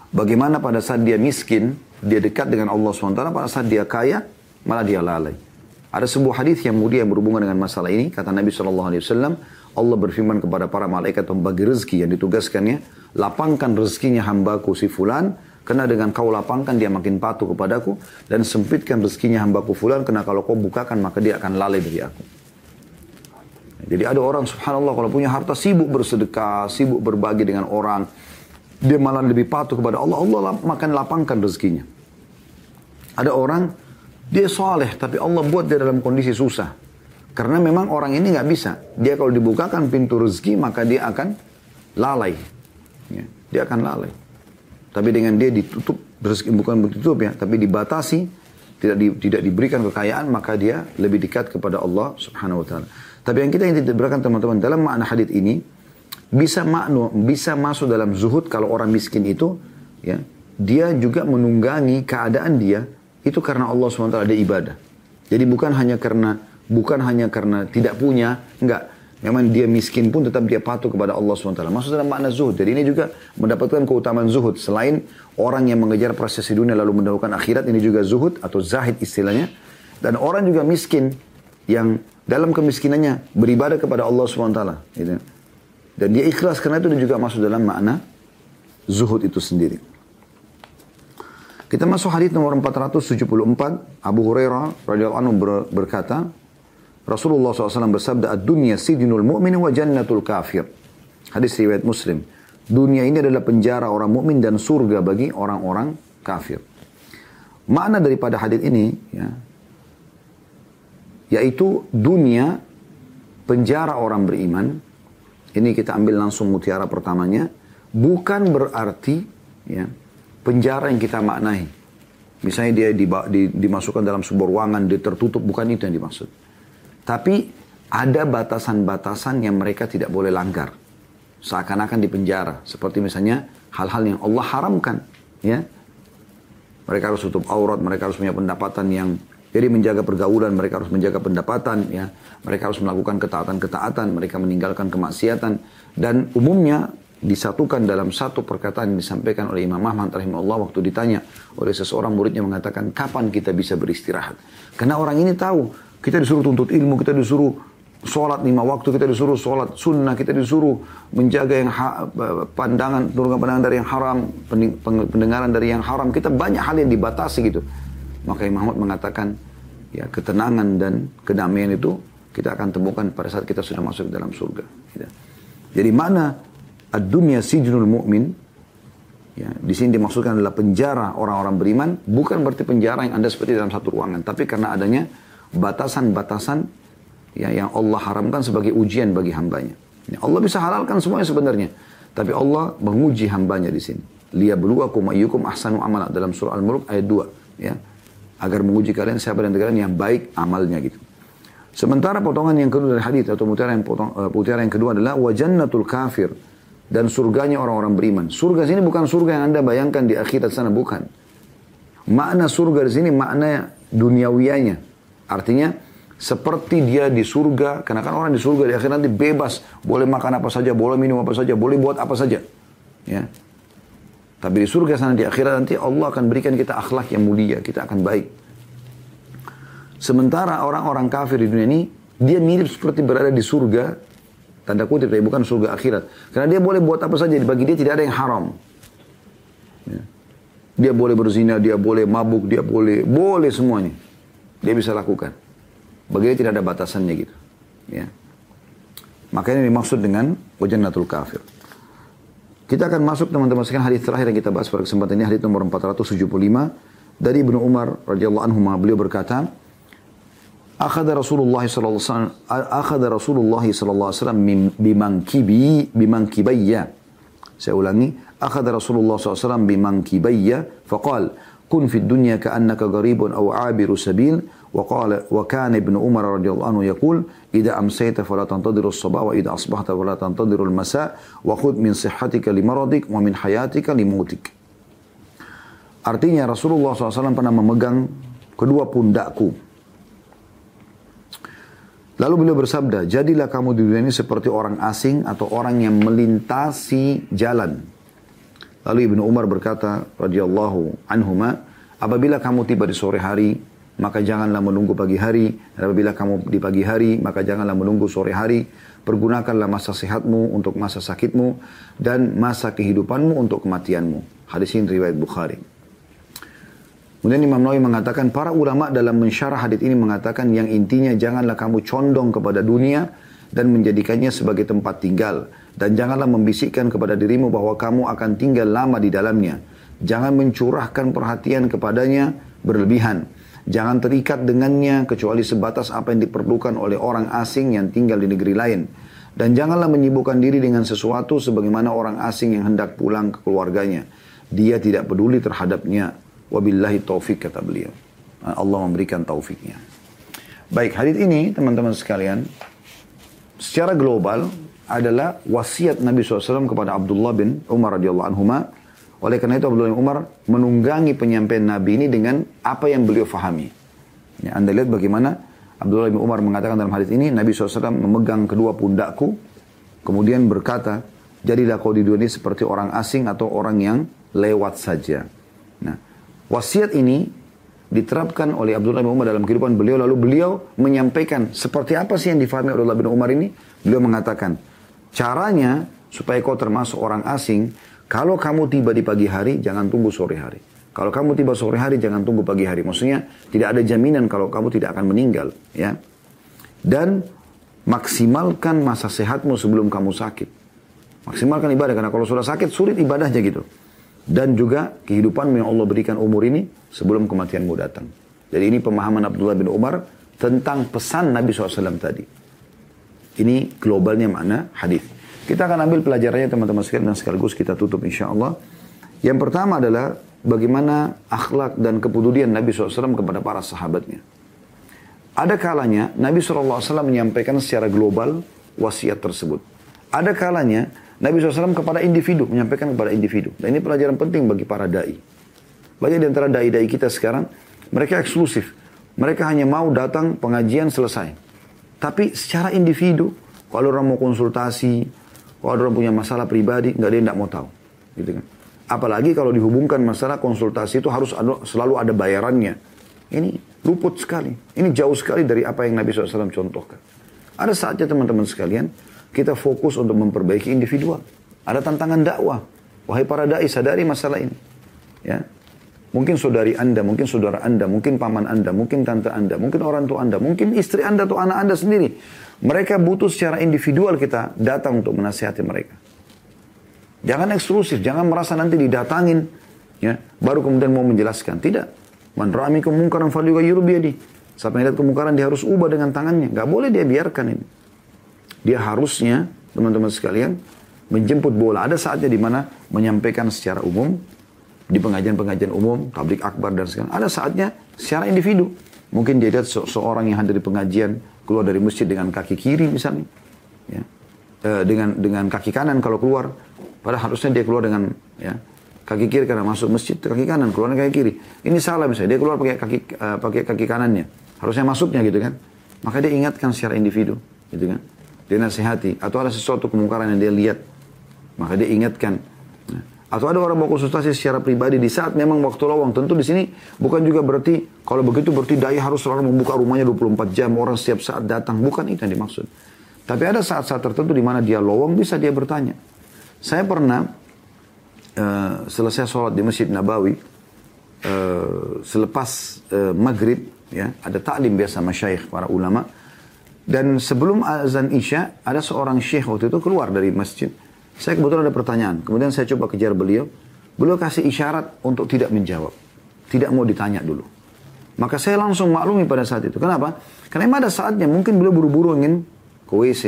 Bagaimana pada saat dia miskin, dia dekat dengan Allah SWT, pada saat dia kaya, malah dia lalai. Ada sebuah hadis yang mulia yang berhubungan dengan masalah ini. Kata Nabi SAW, Allah berfirman kepada para malaikat pembagi rezeki yang ditugaskannya, lapangkan rezekinya hambaku si fulan, karena dengan kau lapangkan dia makin patuh kepadaku, dan sempitkan rezekinya hambaku fulan, karena kalau kau bukakan maka dia akan lalai dari aku. Jadi ada orang subhanallah kalau punya harta sibuk bersedekah, sibuk berbagi dengan orang, dia malah lebih patuh kepada Allah, Allah makan lapangkan rezekinya. Ada orang dia soleh, tapi Allah buat dia dalam kondisi susah. Karena memang orang ini nggak bisa. Dia kalau dibukakan pintu rezeki, maka dia akan lalai. Ya, dia akan lalai. Tapi dengan dia ditutup, rezeki bukan ditutup ya, tapi dibatasi, tidak di, tidak diberikan kekayaan, maka dia lebih dekat kepada Allah subhanahu wa ta'ala. Tapi yang kita ingin berikan teman-teman, dalam makna hadith ini, bisa makna, bisa masuk dalam zuhud kalau orang miskin itu, ya, dia juga menunggangi keadaan dia itu karena Allah SWT ada ibadah. Jadi bukan hanya karena bukan hanya karena tidak punya, enggak. Memang dia miskin pun tetap dia patuh kepada Allah SWT. Maksud dalam makna zuhud. Jadi ini juga mendapatkan keutamaan zuhud. Selain orang yang mengejar proses dunia lalu mendahulukan akhirat, ini juga zuhud atau zahid istilahnya. Dan orang juga miskin yang dalam kemiskinannya beribadah kepada Allah SWT. Gitu. Dan dia ikhlas karena itu dia juga masuk dalam makna zuhud itu sendiri. Kita masuk hadis nomor 474. Abu Hurairah radhiyallahu anhu ber, berkata, Rasulullah SAW bersabda, "Ad-dunya sidinul mu'min wa jannatul kafir." Hadis riwayat Muslim. Dunia ini adalah penjara orang mukmin dan surga bagi orang-orang kafir. Makna daripada hadis ini ya, yaitu dunia penjara orang beriman. Ini kita ambil langsung mutiara pertamanya. Bukan berarti ya, penjara yang kita maknai. Misalnya dia di, di, dimasukkan dalam sebuah ruangan, dia tertutup, bukan itu yang dimaksud. Tapi ada batasan-batasan yang mereka tidak boleh langgar. Seakan-akan di penjara. Seperti misalnya hal-hal yang Allah haramkan. Ya, Mereka harus tutup aurat, mereka harus punya pendapatan yang jadi menjaga pergaulan, mereka harus menjaga pendapatan, ya. Mereka harus melakukan ketaatan-ketaatan, mereka meninggalkan kemaksiatan. Dan umumnya disatukan dalam satu perkataan yang disampaikan oleh Imam Ahmad rahimahullah waktu ditanya oleh seseorang muridnya mengatakan kapan kita bisa beristirahat karena orang ini tahu kita disuruh tuntut ilmu kita disuruh sholat lima waktu kita disuruh sholat sunnah kita disuruh menjaga yang ha, pandangan turunkan pandangan dari yang haram pendengaran dari yang haram. Kita banyak hal yang dibatasi gitu. Maka Imam Ahmad mengatakan ya ketenangan dan kedamaian itu kita akan temukan pada saat kita sudah masuk dalam surga gitu. jadi mana ad-dunya sijnul mu'min? Ya, di sini dimaksudkan adalah penjara orang-orang beriman bukan berarti penjara yang Anda seperti dalam satu ruangan tapi karena adanya batasan-batasan ya, yang Allah haramkan sebagai ujian bagi hambanya ya, Allah bisa halalkan semuanya sebenarnya tapi Allah menguji hambanya di sini liyabluwakum ayyukum ahsanu amala dalam surah Al-Mulk ayat 2 ya agar menguji kalian siapa dan kalian yang baik amalnya gitu Sementara potongan yang kedua dari hadis atau mutiara yang, potong, uh, mutiara yang kedua adalah wajannatul kafir dan surganya orang-orang beriman. Surga sini bukan surga yang Anda bayangkan di akhirat sana, bukan. Makna surga di sini makna duniawianya. Artinya seperti dia di surga, karena kan orang di surga di akhirat nanti bebas, boleh makan apa saja, boleh minum apa saja, boleh buat apa saja. Ya. Tapi di surga sana di akhirat nanti Allah akan berikan kita akhlak yang mulia, kita akan baik. Sementara orang-orang kafir di dunia ini, dia mirip seperti berada di surga, Tanda kutip, tapi bukan surga akhirat. Karena dia boleh buat apa saja, bagi dia tidak ada yang haram. Ya. Dia boleh berzina, dia boleh mabuk, dia boleh, boleh semuanya. Dia bisa lakukan. Bagi dia tidak ada batasannya gitu. Ya. Makanya dimaksud dengan wajannatul kafir. Kita akan masuk teman-teman sekalian hadis terakhir yang kita bahas pada kesempatan ini hadis nomor 475 dari Ibnu Umar radhiyallahu anhu beliau berkata Akhadha Rasulullah sallallahu alaihi wasallam Rasulullah sallallahu alaihi wasallam bimankibi Saya ulangi akhadha Rasulullah sallallahu alaihi wasallam bimankibayya faqal kun fid dunya ka annaka gharibun aw 'abiru sabil. Wa qala wa kana ibn umar radhiyallahu anhu yaqul idza amsayta fala tantadiru as-sabah wa idza asbahta fala tantadiru al-masa wa khudh min sihhatika li maradik wa min hayatika li mautik. Artinya Rasulullah SAW pernah memegang kedua pundakku. Lalu beliau bersabda, jadilah kamu di dunia ini seperti orang asing atau orang yang melintasi jalan. Lalu Ibnu Umar berkata, radhiyallahu anhuma, apabila kamu tiba di sore hari, maka janganlah menunggu pagi hari. Dan apabila kamu di pagi hari, maka janganlah menunggu sore hari. Pergunakanlah masa sehatmu untuk masa sakitmu dan masa kehidupanmu untuk kematianmu. Hadis ini riwayat Bukhari. Kemudian Imam Nawawi mengatakan para ulama dalam mensyarah hadis ini mengatakan yang intinya janganlah kamu condong kepada dunia dan menjadikannya sebagai tempat tinggal dan janganlah membisikkan kepada dirimu bahwa kamu akan tinggal lama di dalamnya. Jangan mencurahkan perhatian kepadanya berlebihan Jangan terikat dengannya kecuali sebatas apa yang diperlukan oleh orang asing yang tinggal di negeri lain. Dan janganlah menyibukkan diri dengan sesuatu sebagaimana orang asing yang hendak pulang ke keluarganya. Dia tidak peduli terhadapnya. Wabillahi taufik kata beliau. Allah memberikan taufiknya. Baik, hadis ini teman-teman sekalian, secara global adalah wasiat Nabi SAW kepada Abdullah bin Umar radhiyallahu anhu oleh karena itu Abdullah bin Umar menunggangi penyampaian Nabi ini dengan apa yang beliau fahami. Ya, anda lihat bagaimana Abdullah bin Umar mengatakan dalam hadis ini, Nabi SAW memegang kedua pundakku, kemudian berkata, jadilah kau di dunia seperti orang asing atau orang yang lewat saja. Nah, wasiat ini diterapkan oleh Abdullah bin Umar dalam kehidupan beliau, lalu beliau menyampaikan seperti apa sih yang difahami Abdullah bin Umar ini? Beliau mengatakan, caranya supaya kau termasuk orang asing, kalau kamu tiba di pagi hari, jangan tunggu sore hari. Kalau kamu tiba sore hari, jangan tunggu pagi hari. Maksudnya tidak ada jaminan kalau kamu tidak akan meninggal. ya. Dan maksimalkan masa sehatmu sebelum kamu sakit. Maksimalkan ibadah, karena kalau sudah sakit sulit ibadahnya gitu. Dan juga kehidupan yang Allah berikan umur ini sebelum kematianmu datang. Jadi ini pemahaman Abdullah bin Umar tentang pesan Nabi SAW tadi. Ini globalnya mana hadis. Kita akan ambil pelajarannya teman-teman sekalian dan sekaligus kita tutup insya Allah. Yang pertama adalah bagaimana akhlak dan kepedulian Nabi SAW kepada para sahabatnya. Ada kalanya Nabi SAW menyampaikan secara global wasiat tersebut. Ada kalanya Nabi SAW kepada individu, menyampaikan kepada individu. Dan ini pelajaran penting bagi para da'i. Banyak di antara da'i-da'i kita sekarang, mereka eksklusif. Mereka hanya mau datang pengajian selesai. Tapi secara individu, kalau orang mau konsultasi, kalau orang punya masalah pribadi, nggak dia nggak mau tahu, gitu kan? Apalagi kalau dihubungkan masalah konsultasi itu harus ada, selalu ada bayarannya. Ini luput sekali. Ini jauh sekali dari apa yang Nabi SAW contohkan. Ada saatnya teman-teman sekalian, kita fokus untuk memperbaiki individual. Ada tantangan dakwah. Wahai para da'i, sadari masalah ini. Ya, Mungkin saudari Anda, mungkin saudara Anda, mungkin paman Anda, mungkin tante Anda, mungkin orang tua Anda, mungkin istri Anda atau anak Anda sendiri. Mereka butuh secara individual kita datang untuk menasihati mereka. Jangan eksklusif, jangan merasa nanti didatangin, ya, baru kemudian mau menjelaskan. Tidak. Man ra'ami kemungkaran falyughayyirhu biyadi. Saat melihat kemungkaran dia harus ubah dengan tangannya. Gak boleh dia biarkan ini. Dia harusnya, teman-teman sekalian, menjemput bola. Ada saatnya di mana menyampaikan secara umum, di pengajian-pengajian umum, tablik akbar dan segala. Ada saatnya secara individu. Mungkin dia lihat se seorang yang hadir di pengajian keluar dari masjid dengan kaki kiri misalnya, ya. E, dengan dengan kaki kanan kalau keluar. Padahal harusnya dia keluar dengan ya kaki kiri karena masuk masjid kaki kanan keluar kaki kiri. Ini salah misalnya dia keluar pakai kaki uh, pakai kaki kanannya. Harusnya masuknya gitu kan. Maka dia ingatkan secara individu, gitu kan. Dia nasihati atau ada sesuatu kemungkaran yang dia lihat, maka dia ingatkan atau ada orang mau konsultasi secara pribadi di saat memang waktu lowong. Tentu di sini bukan juga berarti kalau begitu berarti dai harus selalu membuka rumahnya 24 jam orang setiap saat datang. Bukan itu yang dimaksud. Tapi ada saat-saat tertentu di mana dia lowong bisa dia bertanya. Saya pernah uh, selesai sholat di Masjid Nabawi, uh, selepas uh, maghrib, ya ada taklim biasa masyayikh para ulama. Dan sebelum azan isya, ada seorang syekh waktu itu keluar dari masjid. Saya kebetulan ada pertanyaan. Kemudian saya coba kejar beliau. Beliau kasih isyarat untuk tidak menjawab. Tidak mau ditanya dulu. Maka saya langsung maklumi pada saat itu. Kenapa? Karena emang ada saatnya mungkin beliau buru-buru ingin ke WC.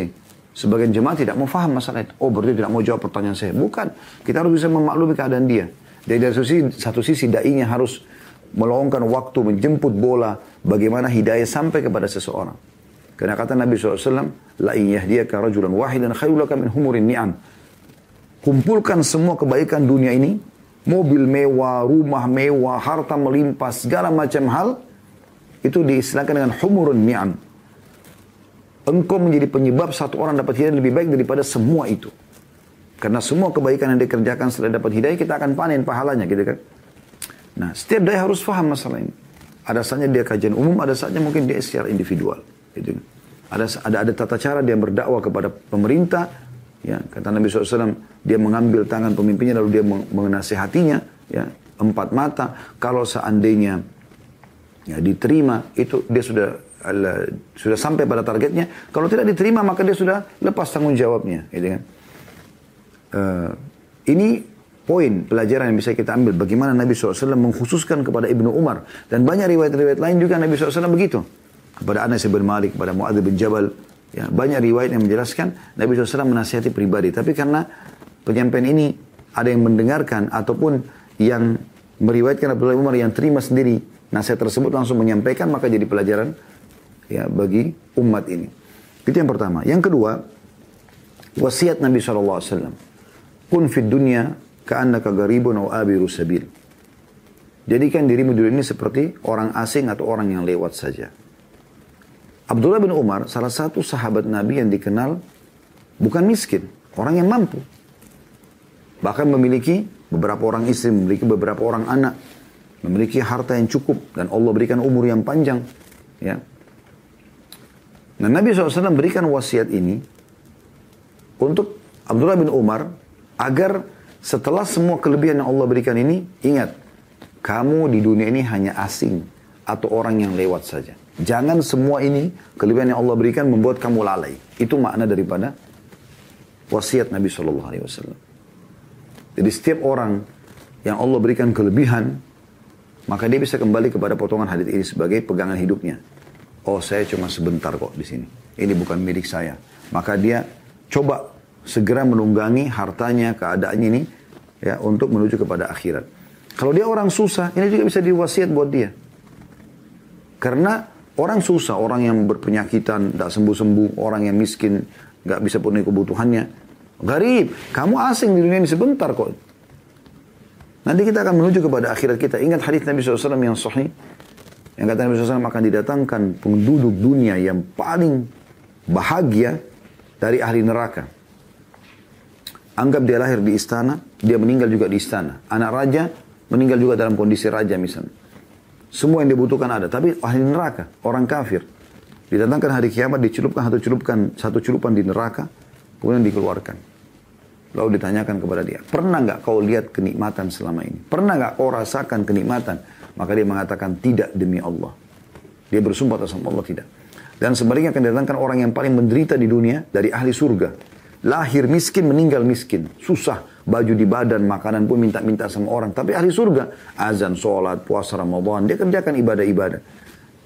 Sebagian jemaah tidak mau faham masalah itu. Oh berarti tidak mau jawab pertanyaan saya. Bukan. Kita harus bisa memaklumi keadaan dia. Jadi dari satu sisi, satu sisi da'inya harus meluangkan waktu menjemput bola bagaimana hidayah sampai kepada seseorang. Karena kata Nabi SAW, La yahdiyaka rajulan wahidan khairulaka min humurin ni'am. Kumpulkan semua kebaikan dunia ini, mobil mewah, rumah mewah, harta melimpah, segala macam hal, itu diistilahkan dengan humurun ni'am engkau menjadi penyebab satu orang dapat hidayah lebih baik daripada semua itu. Karena semua kebaikan yang dikerjakan setelah dapat hidayah, kita akan panen pahalanya gitu kan. Nah, setiap daya harus faham masalah ini. Ada saatnya dia kajian umum, ada saatnya mungkin dia secara individual. Gitu. Kan. Ada, ada ada tata cara dia berdakwah kepada pemerintah. Ya, kata Nabi SAW, dia mengambil tangan pemimpinnya lalu dia menasehatinya. Ya, empat mata. Kalau seandainya ya, diterima, itu dia sudah sudah sampai pada targetnya. Kalau tidak diterima maka dia sudah lepas tanggung jawabnya, gitu kan? Uh, ini poin pelajaran yang bisa kita ambil bagaimana Nabi SAW mengkhususkan kepada Ibnu Umar dan banyak riwayat-riwayat lain juga Nabi SAW begitu kepada Anas bin Malik, kepada Muadz bin Jabal. Ya, banyak riwayat yang menjelaskan Nabi SAW menasihati pribadi. Tapi karena penyampaian ini ada yang mendengarkan ataupun yang meriwayatkan Abdullah Umar yang terima sendiri nasihat tersebut langsung menyampaikan maka jadi pelajaran ya bagi umat ini. Itu yang pertama. Yang kedua, wasiat Nabi SAW. Kun fid dunya ka'annaka garibun aw abiru sabil. Jadikan dirimu dulu ini seperti orang asing atau orang yang lewat saja. Abdullah bin Umar, salah satu sahabat Nabi yang dikenal bukan miskin, orang yang mampu. Bahkan memiliki beberapa orang istri, memiliki beberapa orang anak, memiliki harta yang cukup dan Allah berikan umur yang panjang. Ya, Nah Nabi SAW berikan wasiat ini untuk Abdullah bin Umar agar setelah semua kelebihan yang Allah berikan ini, ingat, kamu di dunia ini hanya asing atau orang yang lewat saja. Jangan semua ini kelebihan yang Allah berikan membuat kamu lalai. Itu makna daripada wasiat Nabi Shallallahu Alaihi Wasallam. Jadi setiap orang yang Allah berikan kelebihan, maka dia bisa kembali kepada potongan hadis ini sebagai pegangan hidupnya. Oh saya cuma sebentar kok di sini. Ini bukan milik saya. Maka dia coba segera menunggangi hartanya, keadaannya ini ya untuk menuju kepada akhirat. Kalau dia orang susah, ini juga bisa diwasiat buat dia. Karena orang susah, orang yang berpenyakitan, tidak sembuh-sembuh, orang yang miskin, nggak bisa penuhi kebutuhannya. Garib, kamu asing di dunia ini sebentar kok. Nanti kita akan menuju kepada akhirat kita. Ingat hadis Nabi SAW yang sahih. Yang kata Nabi SAW akan didatangkan penduduk dunia yang paling bahagia dari ahli neraka. Anggap dia lahir di istana, dia meninggal juga di istana. Anak raja meninggal juga dalam kondisi raja misalnya. Semua yang dibutuhkan ada, tapi ahli neraka, orang kafir. Didatangkan hari kiamat, dicelupkan satu celupan, satu celupan di neraka, kemudian dikeluarkan. Lalu ditanyakan kepada dia, pernah nggak kau lihat kenikmatan selama ini? Pernah nggak kau rasakan kenikmatan? Maka dia mengatakan tidak demi Allah. Dia bersumpah atas Allah tidak. Dan sebaliknya akan didatangkan orang yang paling menderita di dunia dari ahli surga. Lahir miskin, meninggal miskin. Susah. Baju di badan, makanan pun minta-minta sama orang. Tapi ahli surga. Azan, sholat, puasa Ramadan. Dia kerjakan ibadah-ibadah.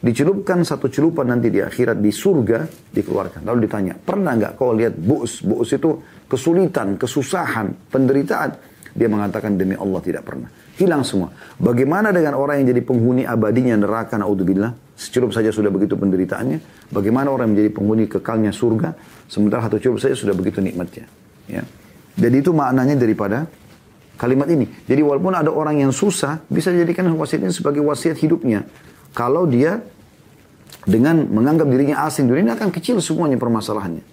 Dicelupkan satu celupan nanti di akhirat di surga dikeluarkan. Lalu ditanya, pernah nggak kau lihat buus? Buus itu kesulitan, kesusahan, penderitaan. Dia mengatakan demi Allah tidak pernah. Hilang semua. Bagaimana dengan orang yang jadi penghuni abadinya neraka, naudzubillah? Securup saja sudah begitu penderitaannya. Bagaimana orang yang menjadi penghuni kekalnya surga, sementara satu curup saja sudah begitu nikmatnya. Ya. Jadi itu maknanya daripada kalimat ini. Jadi walaupun ada orang yang susah, bisa dijadikan wasiat ini sebagai wasiat hidupnya. Kalau dia dengan menganggap dirinya asing dunia ini akan kecil semuanya permasalahannya.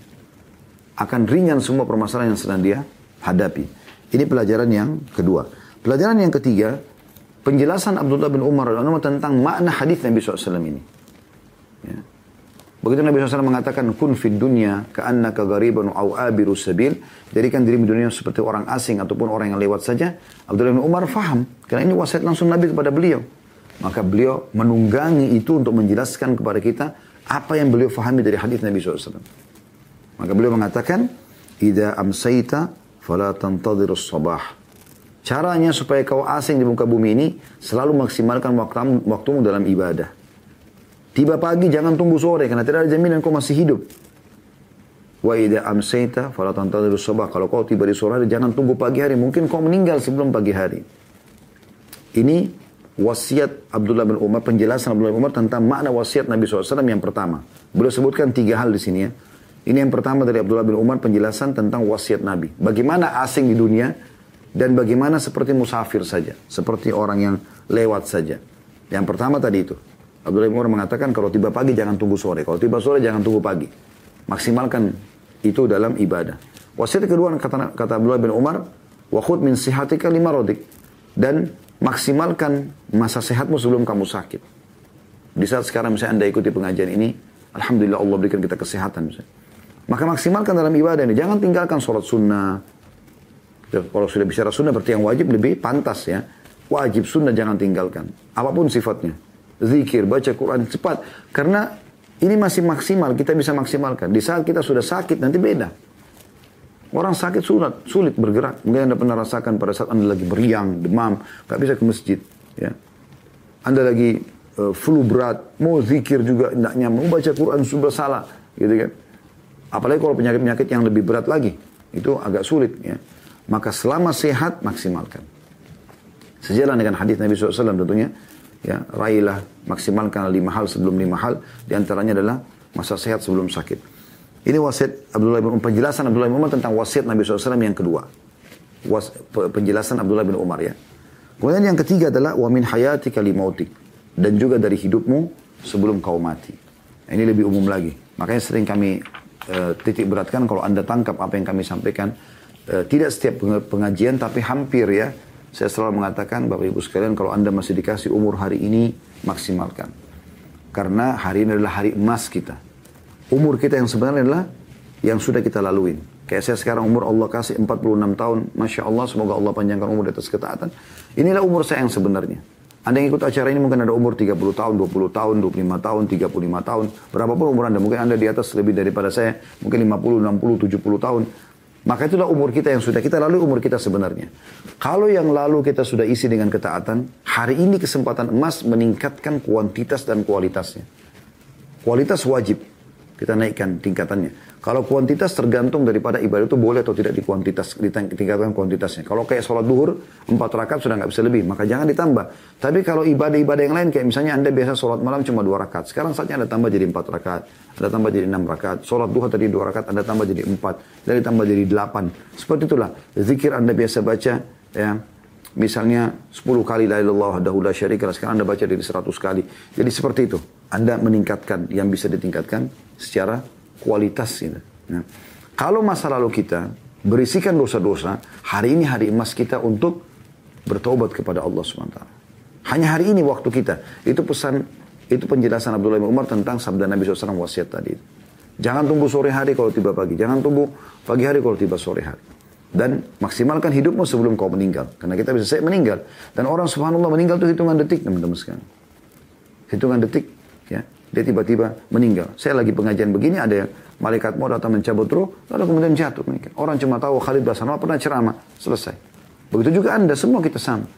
Akan ringan semua permasalahan yang sedang dia hadapi. Ini pelajaran yang kedua. Pelajaran yang ketiga, penjelasan Abdullah bin Umar tentang makna hadis Nabi SAW ini. Ya. Begitu Nabi SAW mengatakan, kun fid dunya ka'annaka gharibun au abiru sabil. Jadikan diri di dunia seperti orang asing ataupun orang yang lewat saja. Abdullah bin Umar faham. Karena ini wasiat langsung Nabi kepada beliau. Maka beliau menunggangi itu untuk menjelaskan kepada kita apa yang beliau fahami dari hadis Nabi SAW. Maka beliau mengatakan, Ida amsaita fala tantadhirus sabah. Caranya supaya kau asing di muka bumi ini, selalu maksimalkan waktumu, waktumu dalam ibadah. Tiba pagi jangan tunggu sore karena tidak ada jaminan kau masih hidup. Wa idza amsayta fala tantadhiru sabah. Kalau kau tiba di sore hari jangan tunggu pagi hari, mungkin kau meninggal sebelum pagi hari. Ini wasiat Abdullah bin Umar, penjelasan Abdullah bin Umar tentang makna wasiat Nabi SAW yang pertama. Beliau sebutkan tiga hal di sini ya. Ini yang pertama dari Abdullah bin Umar penjelasan tentang wasiat Nabi. Bagaimana asing di dunia dan bagaimana seperti musafir saja, seperti orang yang lewat saja. Yang pertama tadi itu, Abdullah bin Umar mengatakan kalau tiba pagi jangan tunggu sore. Kalau tiba sore jangan tunggu pagi. Maksimalkan itu dalam ibadah. Wasiat kedua kata, kata Abdullah bin Umar, wakhud min sihatika lima rodik. Dan maksimalkan masa sehatmu sebelum kamu sakit. Di saat sekarang misalnya anda ikuti pengajian ini, Alhamdulillah Allah berikan kita kesehatan misalnya. Maka maksimalkan dalam ibadah ini. Jangan tinggalkan sholat sunnah. Kalau sudah bicara sunnah berarti yang wajib lebih pantas ya. Wajib sunnah jangan tinggalkan. Apa pun sifatnya zikir, baca Quran cepat. Karena ini masih maksimal, kita bisa maksimalkan. Di saat kita sudah sakit, nanti beda. Orang sakit sulit, sulit bergerak. Mungkin Anda pernah rasakan pada saat Anda lagi beriang, demam, gak bisa ke masjid. Ya. Anda lagi uh, flu berat, mau zikir juga tidak nyaman, baca Quran sudah salah, gitu kan. Apalagi kalau penyakit-penyakit yang lebih berat lagi, itu agak sulit. Ya. Maka selama sehat, maksimalkan. Sejalan dengan hadis Nabi SAW tentunya, ya raihlah maksimalkan lima hal sebelum lima hal. Di antaranya adalah masa sehat sebelum sakit. Ini wasiat Abdullah bin Umar penjelasan Abdullah bin Umar tentang wasiat Nabi SAW yang kedua. Was, penjelasan Abdullah bin Umar ya. Kemudian yang ketiga adalah wa min hayati kalimautik dan juga dari hidupmu sebelum kau mati. Ini lebih umum lagi. Makanya sering kami uh, titik beratkan kalau anda tangkap apa yang kami sampaikan. Uh, tidak setiap pengajian tapi hampir ya saya selalu mengatakan Bapak Ibu sekalian kalau Anda masih dikasih umur hari ini maksimalkan. Karena hari ini adalah hari emas kita. Umur kita yang sebenarnya adalah yang sudah kita laluin. Kayak saya sekarang umur Allah kasih 46 tahun. Masya Allah semoga Allah panjangkan umur di atas ketaatan. Inilah umur saya yang sebenarnya. Anda yang ikut acara ini mungkin ada umur 30 tahun, 20 tahun, 25 tahun, 35 tahun. Berapapun umur Anda. Mungkin Anda di atas lebih daripada saya. Mungkin 50, 60, 70 tahun. Maka itulah umur kita yang sudah kita lalui umur kita sebenarnya. Kalau yang lalu kita sudah isi dengan ketaatan, hari ini kesempatan emas meningkatkan kuantitas dan kualitasnya. Kualitas wajib kita naikkan tingkatannya. Kalau kuantitas tergantung daripada ibadah itu boleh atau tidak di kuantitas, ditingkatkan kuantitasnya. Kalau kayak sholat duhur, empat rakaat sudah nggak bisa lebih, maka jangan ditambah. Tapi kalau ibadah-ibadah yang lain, kayak misalnya Anda biasa sholat malam cuma dua rakaat. Sekarang saatnya Anda tambah jadi empat rakaat. Anda tambah jadi enam rakaat. Sholat duha tadi dua rakaat, Anda tambah jadi empat. Dan ditambah jadi delapan. Seperti itulah. Zikir Anda biasa baca, ya. Misalnya 10 kali la ilallah la syarika sekarang Anda baca jadi 100 kali. Jadi seperti itu. Anda meningkatkan yang bisa ditingkatkan secara kualitas gitu. Nah, kalau masa lalu kita berisikan dosa-dosa, hari ini hari emas kita untuk bertobat kepada Allah SWT. Hanya hari ini waktu kita. Itu pesan, itu penjelasan Abdullah bin Umar tentang sabda Nabi SAW wasiat tadi. Jangan tunggu sore hari kalau tiba pagi. Jangan tunggu pagi hari kalau tiba sore hari. Dan maksimalkan hidupmu sebelum kau meninggal. Karena kita bisa saya meninggal. Dan orang subhanallah meninggal itu hitungan detik teman-teman sekalian. Hitungan detik. Ya dia tiba-tiba meninggal. Saya lagi pengajian begini, ada yang malaikat mau datang mencabut roh, lalu kemudian jatuh meninggal. Orang cuma tahu Khalid Basanwa pernah ceramah, selesai. Begitu juga Anda, semua kita sama.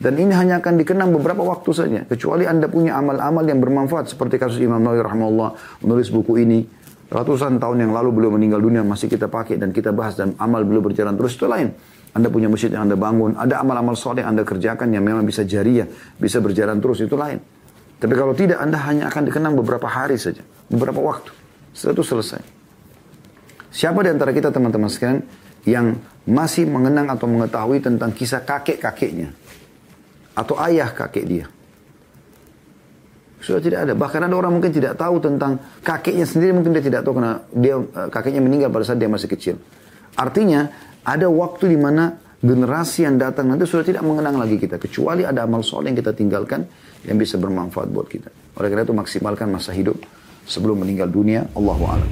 Dan ini hanya akan dikenang beberapa waktu saja. Kecuali Anda punya amal-amal yang bermanfaat. Seperti kasus Imam Nawawi rahimahullah menulis buku ini. Ratusan tahun yang lalu beliau meninggal dunia masih kita pakai dan kita bahas. Dan amal beliau berjalan terus itu lain. Anda punya masjid yang Anda bangun. Ada amal-amal soleh yang Anda kerjakan yang memang bisa jariah. Bisa berjalan terus itu lain. Tapi kalau tidak, Anda hanya akan dikenang beberapa hari saja. Beberapa waktu. Setelah itu selesai. Siapa di antara kita teman-teman sekalian yang masih mengenang atau mengetahui tentang kisah kakek-kakeknya? Atau ayah kakek dia? Sudah tidak ada. Bahkan ada orang mungkin tidak tahu tentang kakeknya sendiri. Mungkin dia tidak tahu karena dia eh, kakeknya meninggal pada saat dia masih kecil. Artinya ada waktu di mana generasi yang datang nanti sudah tidak mengenang lagi kita. Kecuali ada amal soleh yang kita tinggalkan yang bisa bermanfaat buat kita. Oleh karena itu maksimalkan masa hidup sebelum meninggal dunia. Allahu a'lam.